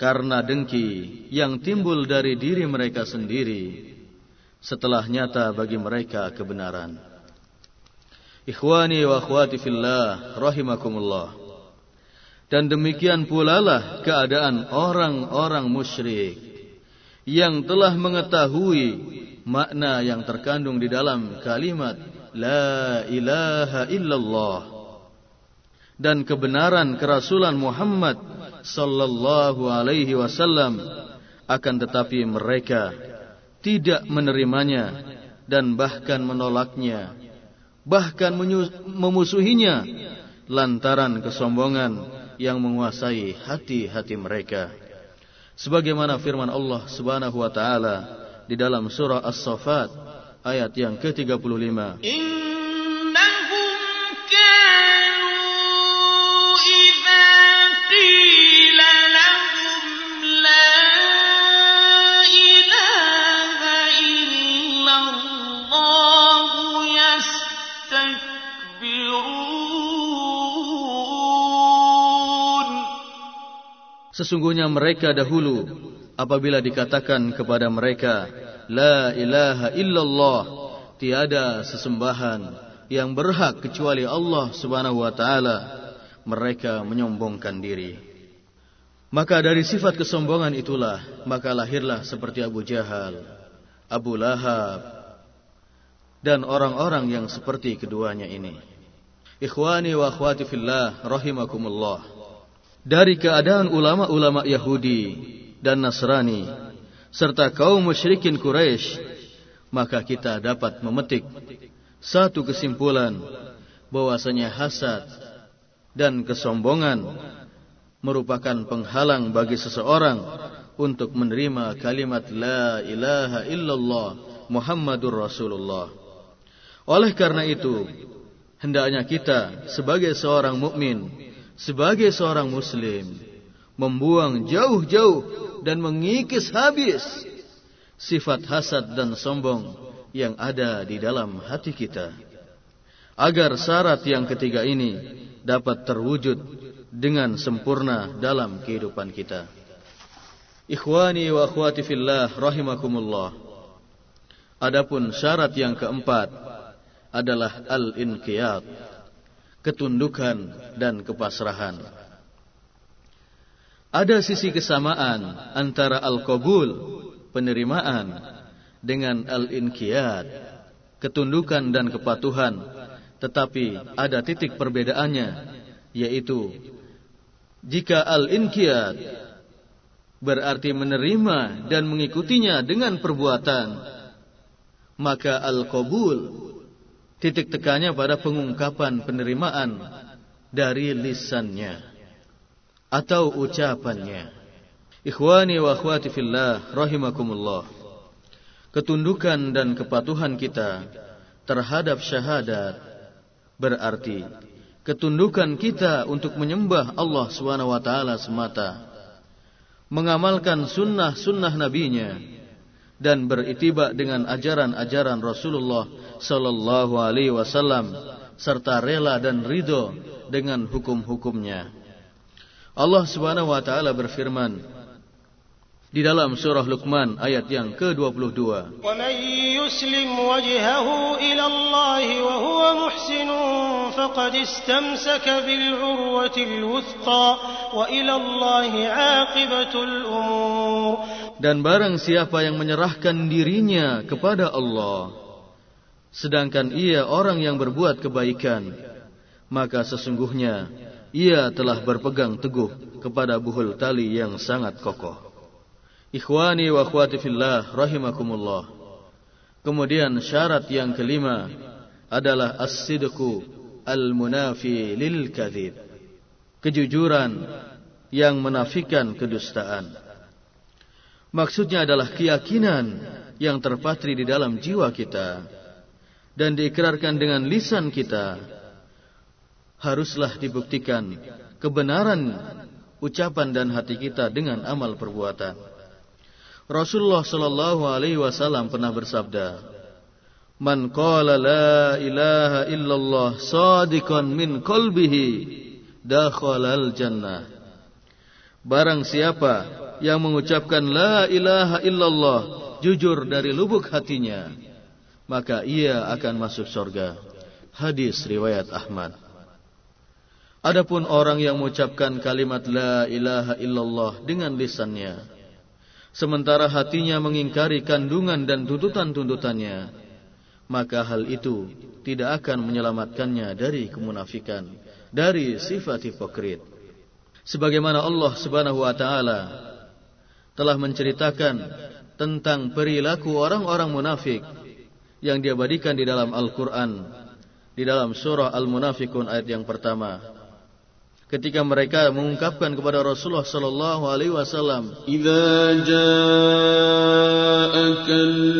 Karena dengki yang timbul dari diri mereka sendiri setelah nyata bagi mereka kebenaran. Ikhwani wa akhwati fillah rahimakumullah. Dan demikian pula lah keadaan orang-orang musyrik yang telah mengetahui makna yang terkandung di dalam kalimat la ilaha illallah dan kebenaran kerasulan Muhammad sallallahu alaihi wasallam akan tetapi mereka tidak menerimanya dan bahkan menolaknya bahkan memusuhinya lantaran kesombongan yang menguasai hati-hati mereka. Sebagaimana firman Allah Subhanahu wa taala di dalam surah As-Saffat ayat yang ke-35. Sesungguhnya mereka dahulu apabila dikatakan kepada mereka La ilaha illallah Tiada sesembahan yang berhak kecuali Allah subhanahu wa ta'ala. Mereka menyombongkan diri. Maka dari sifat kesombongan itulah Maka lahirlah seperti Abu Jahal Abu Lahab Dan orang-orang yang seperti keduanya ini. Ikhwani wa akhwati fillah rahimakumullah dari keadaan ulama-ulama Yahudi dan Nasrani serta kaum musyrikin Quraisy maka kita dapat memetik satu kesimpulan bahwasanya hasad dan kesombongan merupakan penghalang bagi seseorang untuk menerima kalimat la ilaha illallah Muhammadur Rasulullah. Oleh karena itu, hendaknya kita sebagai seorang mukmin, sebagai seorang muslim membuang jauh-jauh dan mengikis habis sifat hasad dan sombong yang ada di dalam hati kita. Agar syarat yang ketiga ini dapat terwujud dengan sempurna dalam kehidupan kita. Ikhwani wa akhwati fillah rahimakumullah. Adapun syarat yang keempat adalah al-inqiyad, ketundukan dan kepasrahan. Ada sisi kesamaan antara al-qabul, penerimaan, dengan al-inqiyad, ketundukan dan kepatuhan, tetapi ada titik perbedaannya, yaitu jika al-inqiyad berarti menerima dan mengikutinya dengan perbuatan, maka al-qabul titik tekannya pada pengungkapan penerimaan dari lisannya atau ucapannya. Ikhwani wa akhwati fillah rahimakumullah. Ketundukan dan kepatuhan kita terhadap syahadat berarti ketundukan kita untuk menyembah Allah Subhanahu wa taala semata. Mengamalkan sunnah-sunnah nabinya dan beritibak dengan ajaran-ajaran Rasulullah sallallahu alaihi wasallam serta rela dan ridho dengan hukum-hukumnya. Allah Subhanahu wa taala berfirman di dalam surah Luqman ayat yang ke-22. "Wa man yuslim wajhahu ila Allah wa huwa muhsin faqad istamsaka bil 'urwatil wuthqa wa ila Allah 'aqibatul umur." Dan barang siapa yang menyerahkan dirinya kepada Allah sedangkan ia orang yang berbuat kebaikan maka sesungguhnya ia telah berpegang teguh kepada buhul tali yang sangat kokoh. Ikhwani wa akhwati fillah rahimakumullah. Kemudian syarat yang kelima adalah as-sidqu al-munafi lil kadhib. Kejujuran yang menafikan kedustaan. Maksudnya adalah keyakinan yang terpatri di dalam jiwa kita dan diikrarkan dengan lisan kita haruslah dibuktikan kebenaran ucapan dan hati kita dengan amal perbuatan. Rasulullah sallallahu alaihi wasallam pernah bersabda, "Man qala la ilaha illallah sadiqan min qalbihi dakhalal jannah." Barang siapa yang mengucapkan la ilaha illallah jujur dari lubuk hatinya, maka ia akan masuk surga. Hadis riwayat Ahmad. Adapun orang yang mengucapkan kalimat la ilaha illallah dengan lisannya sementara hatinya mengingkari kandungan dan tuntutan-tuntutannya maka hal itu tidak akan menyelamatkannya dari kemunafikan dari sifat hipokrit. Sebagaimana Allah Subhanahu wa taala telah menceritakan tentang perilaku orang-orang munafik yang diabadikan di dalam Al-Qur'an di dalam surah Al-Munafikun ayat yang pertama ketika mereka mengungkapkan kepada Rasulullah sallallahu alaihi wasallam idza ja'akal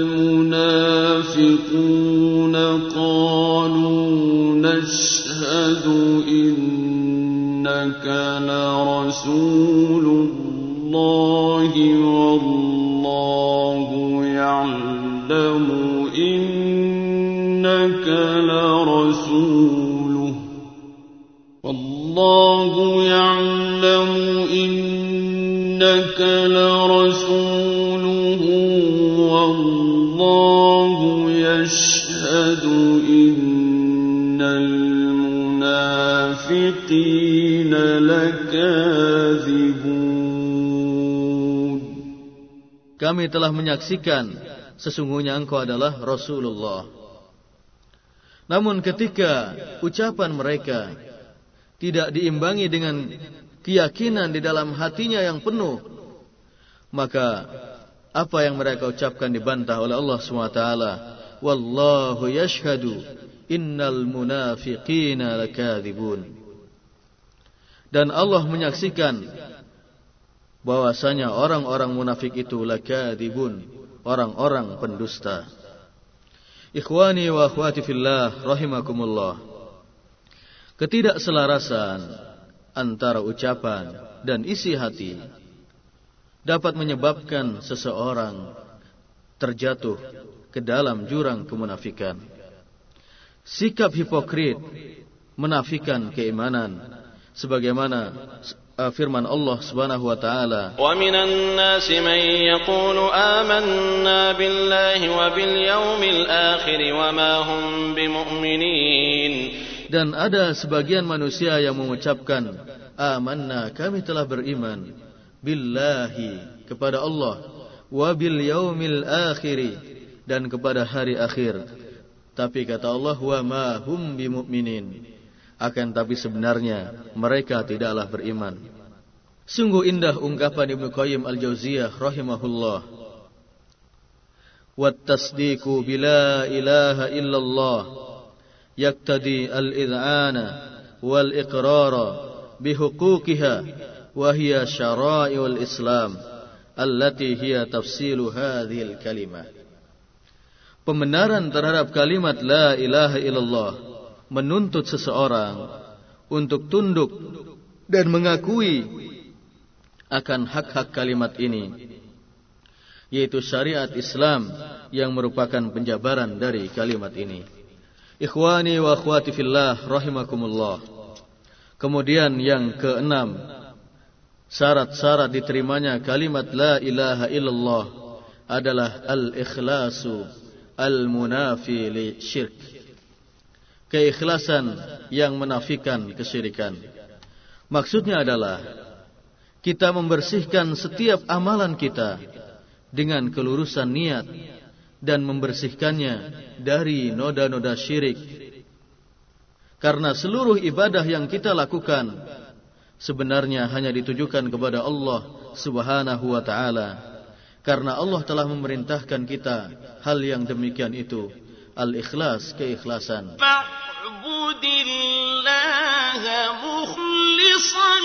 munafiquna qalu nashhadu innaka la rasulullah wallahu والله يعلم إنك لرسوله والله يشهد إن المنافقين لكاذبون Kami telah menyaksikan sesungguhnya engkau adalah Rasulullah. Namun ketika ucapan mereka tidak diimbangi dengan keyakinan di dalam hatinya yang penuh, maka apa yang mereka ucapkan dibantah oleh Allah SWT. Wallahu yashhadu innal munafiqina lakadzibun. Dan Allah menyaksikan bahwasanya orang-orang munafik itu lakadzibun, orang-orang pendusta. Ikhwani wa akhwati fillah rahimakumullah. Ketidakselarasan antara ucapan dan isi hati dapat menyebabkan seseorang terjatuh ke dalam jurang kemunafikan. Sikap hipokrit menafikan keimanan sebagaimana uh, firman Allah Subhanahu wa taala wa minan nasi man yaqulu amanna billahi wa bil yaumil akhir wa ma hum dan ada sebagian manusia yang mengucapkan amanna kami telah beriman billahi kepada Allah wa bil yaumil akhir dan kepada hari akhir tapi kata Allah wa ma hum bimumin akan tapi sebenarnya mereka tidaklah beriman. Sungguh indah ungkapan Ibnu Qayyim Al-Jauziyah rahimahullah. Wat-tasdiqu bila ilaha illallah wal iqrara bihuquqiha wa hiya syara'i'ul Islam allati hiya tafsilu hadhil kalimah. Pembenaran terhadap kalimat la ilaha illallah menuntut seseorang untuk tunduk dan mengakui akan hak-hak kalimat ini yaitu syariat Islam yang merupakan penjabaran dari kalimat ini. Ikhwani wa akhwati fillah rahimakumullah. Kemudian yang keenam, syarat-syarat diterimanya kalimat la ilaha illallah adalah al-ikhlasu al-munafi li syirk keikhlasan yang menafikan kesyirikan. Maksudnya adalah kita membersihkan setiap amalan kita dengan kelurusan niat dan membersihkannya dari noda-noda syirik. Karena seluruh ibadah yang kita lakukan sebenarnya hanya ditujukan kepada Allah Subhanahu wa taala. Karena Allah telah memerintahkan kita hal yang demikian itu, al-ikhlas, keikhlasan. Fa'budillaha mukhlishan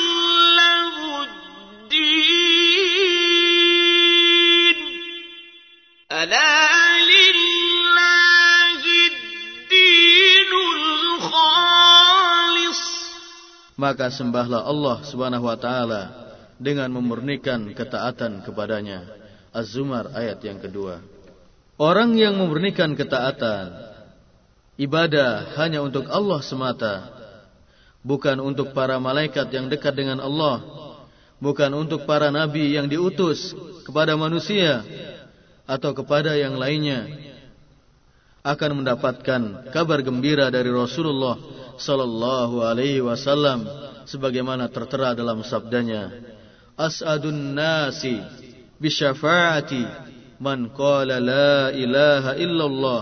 Maka sembahlah Allah subhanahu wa ta'ala dengan memurnikan ketaatan kepadanya. Az-Zumar ayat yang kedua. Orang yang memurnikan ketaatan, ibadah hanya untuk Allah semata, bukan untuk para malaikat yang dekat dengan Allah, bukan untuk para nabi yang diutus kepada manusia atau kepada yang lainnya, akan mendapatkan kabar gembira dari Rasulullah sallallahu alaihi wasallam sebagaimana tertera dalam sabdanya, As'adun nasi bisyafaati man qala la ilaha illallah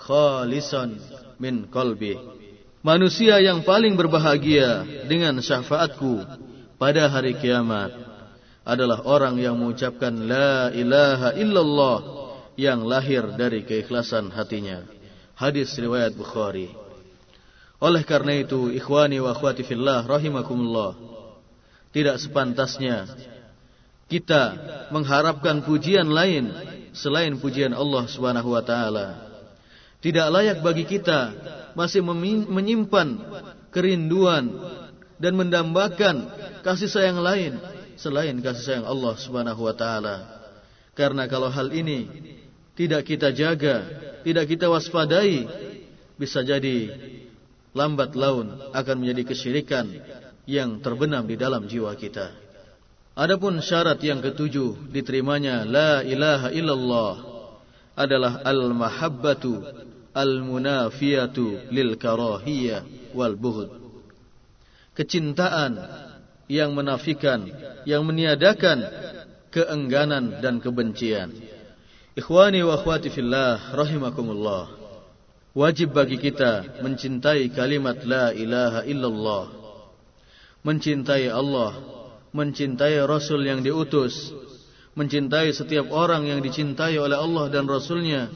khalisan min qalbi. Manusia yang paling berbahagia dengan syafaatku pada hari kiamat adalah orang yang mengucapkan la ilaha illallah yang lahir dari keikhlasan hatinya. Hadis riwayat Bukhari. Oleh karena itu, ikhwani wa akhwati fillah rahimakumullah. Tidak sepantasnya kita mengharapkan pujian lain selain pujian Allah Subhanahu wa taala. Tidak layak bagi kita masih menyimpan kerinduan dan mendambakan kasih sayang lain selain kasih sayang Allah Subhanahu wa taala. Karena kalau hal ini tidak kita jaga, tidak kita waspadai, bisa jadi lambat laun akan menjadi kesyirikan yang terbenam di dalam jiwa kita. Adapun syarat yang ketujuh diterimanya la ilaha illallah adalah al-mahabbatu al-munafiyatu lil karahiyah wal bughd. Kecintaan yang menafikan, yang meniadakan keengganan dan kebencian. Ikhwani wa akhwati fillah rahimakumullah. Wajib bagi kita mencintai kalimat la ilaha illallah. Mencintai Allah mencintai Rasul yang diutus, mencintai setiap orang yang dicintai oleh Allah dan Rasulnya,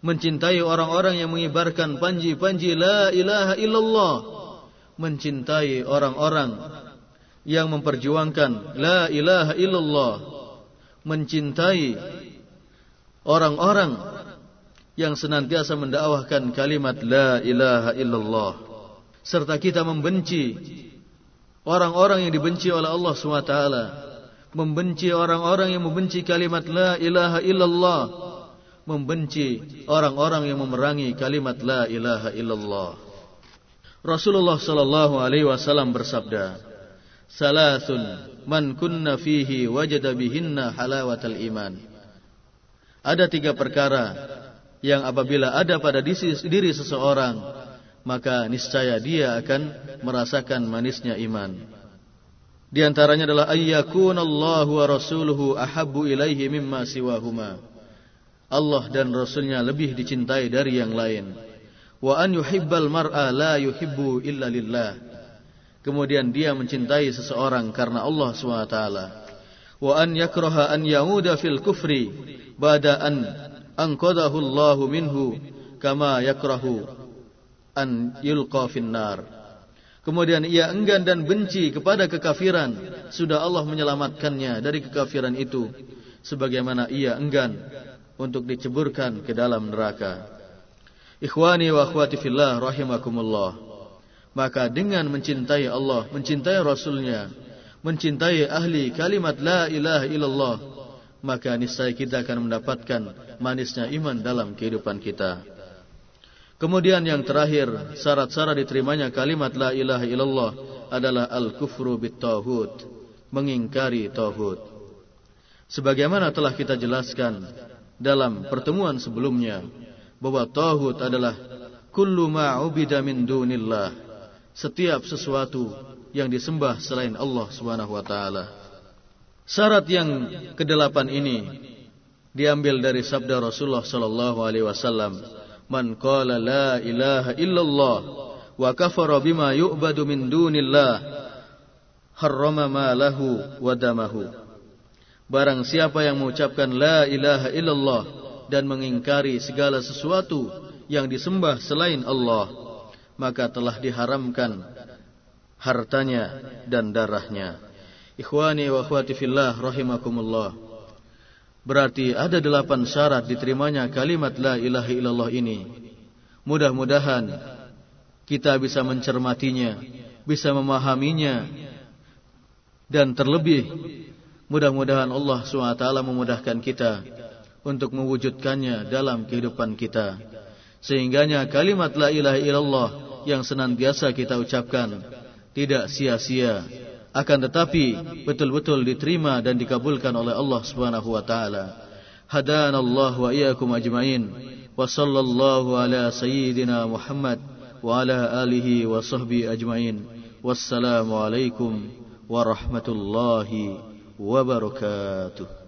mencintai orang-orang yang mengibarkan panji-panji la ilaha illallah, mencintai orang-orang yang memperjuangkan la ilaha illallah, mencintai orang-orang yang senantiasa mendakwahkan kalimat la ilaha illallah serta kita membenci orang-orang yang dibenci oleh Allah SWT membenci orang-orang yang membenci kalimat la ilaha illallah membenci orang-orang yang memerangi kalimat la ilaha illallah. Rasulullah sallallahu alaihi wasallam bersabda Salasun man kunna fihi wajada bihinna halawatal iman. Ada tiga perkara yang apabila ada pada diri seseorang, maka niscaya dia akan merasakan manisnya iman. Di antaranya adalah ayyakunallahu wa rasuluhu ahabbu ilaihi mimma siwahuma. Allah dan Rasulnya lebih dicintai dari yang lain. Wa an yuhibbal mar'a la yuhibbu illa lillah kemudian dia mencintai seseorang karena Allah SWT wa an yakraha an yauda fil kufri ba'da an anqadahu Allah minhu kama yakrahu an yulqa finnar kemudian ia enggan dan benci kepada kekafiran. Sudah Allah menyelamatkannya dari kekafiran itu. Sebagaimana ia enggan untuk diceburkan ke dalam neraka. Ikhwani wa akhwati fillah rahimakumullah maka dengan mencintai Allah, mencintai Rasulnya, mencintai ahli kalimat La ilaha illallah, maka niscaya kita akan mendapatkan manisnya iman dalam kehidupan kita. Kemudian yang terakhir, syarat-syarat diterimanya kalimat La ilaha illallah adalah Al-Kufru bit-Tauhud, mengingkari Tauhud. Sebagaimana telah kita jelaskan dalam pertemuan sebelumnya, bahwa Tauhud adalah kullu ma'ubida min dunillah, setiap sesuatu yang disembah selain Allah Subhanahu wa taala. Syarat yang kedelapan ini diambil dari sabda Rasulullah sallallahu alaihi wasallam, "Man qala la ilaha illallah wa kafara bima yu'badu min dunillah, harrama malahu wa damahu." Barang siapa yang mengucapkan la ilaha illallah dan mengingkari segala sesuatu yang disembah selain Allah, maka telah diharamkan hartanya dan darahnya. Ikhwani wa akhwati fillah rahimakumullah. Berarti ada delapan syarat diterimanya kalimat la ilaha illallah ini. Mudah-mudahan kita bisa mencermatinya, bisa memahaminya, dan terlebih mudah-mudahan Allah SWT memudahkan kita untuk mewujudkannya dalam kehidupan kita. Sehingganya kalimat la ilaha illallah yang senantiasa kita ucapkan tidak sia-sia akan tetapi betul-betul diterima dan dikabulkan oleh Allah Subhanahu wa taala. Hadanallahu wa iyyakum ajmain. Wa sallallahu ala sayyidina Muhammad wa ala alihi wa sahbihi ajmain. Wassalamu alaikum warahmatullahi wabarakatuh.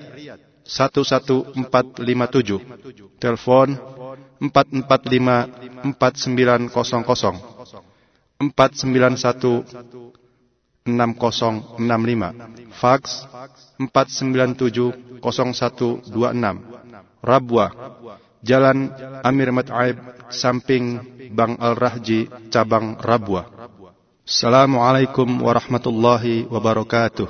11457. Telepon 445 4900 491 6065. Fax 497 0126. Rabwa Jalan Amir Mat'aib samping Bang Al-Rahji cabang Rabwa. Assalamualaikum warahmatullahi wabarakatuh.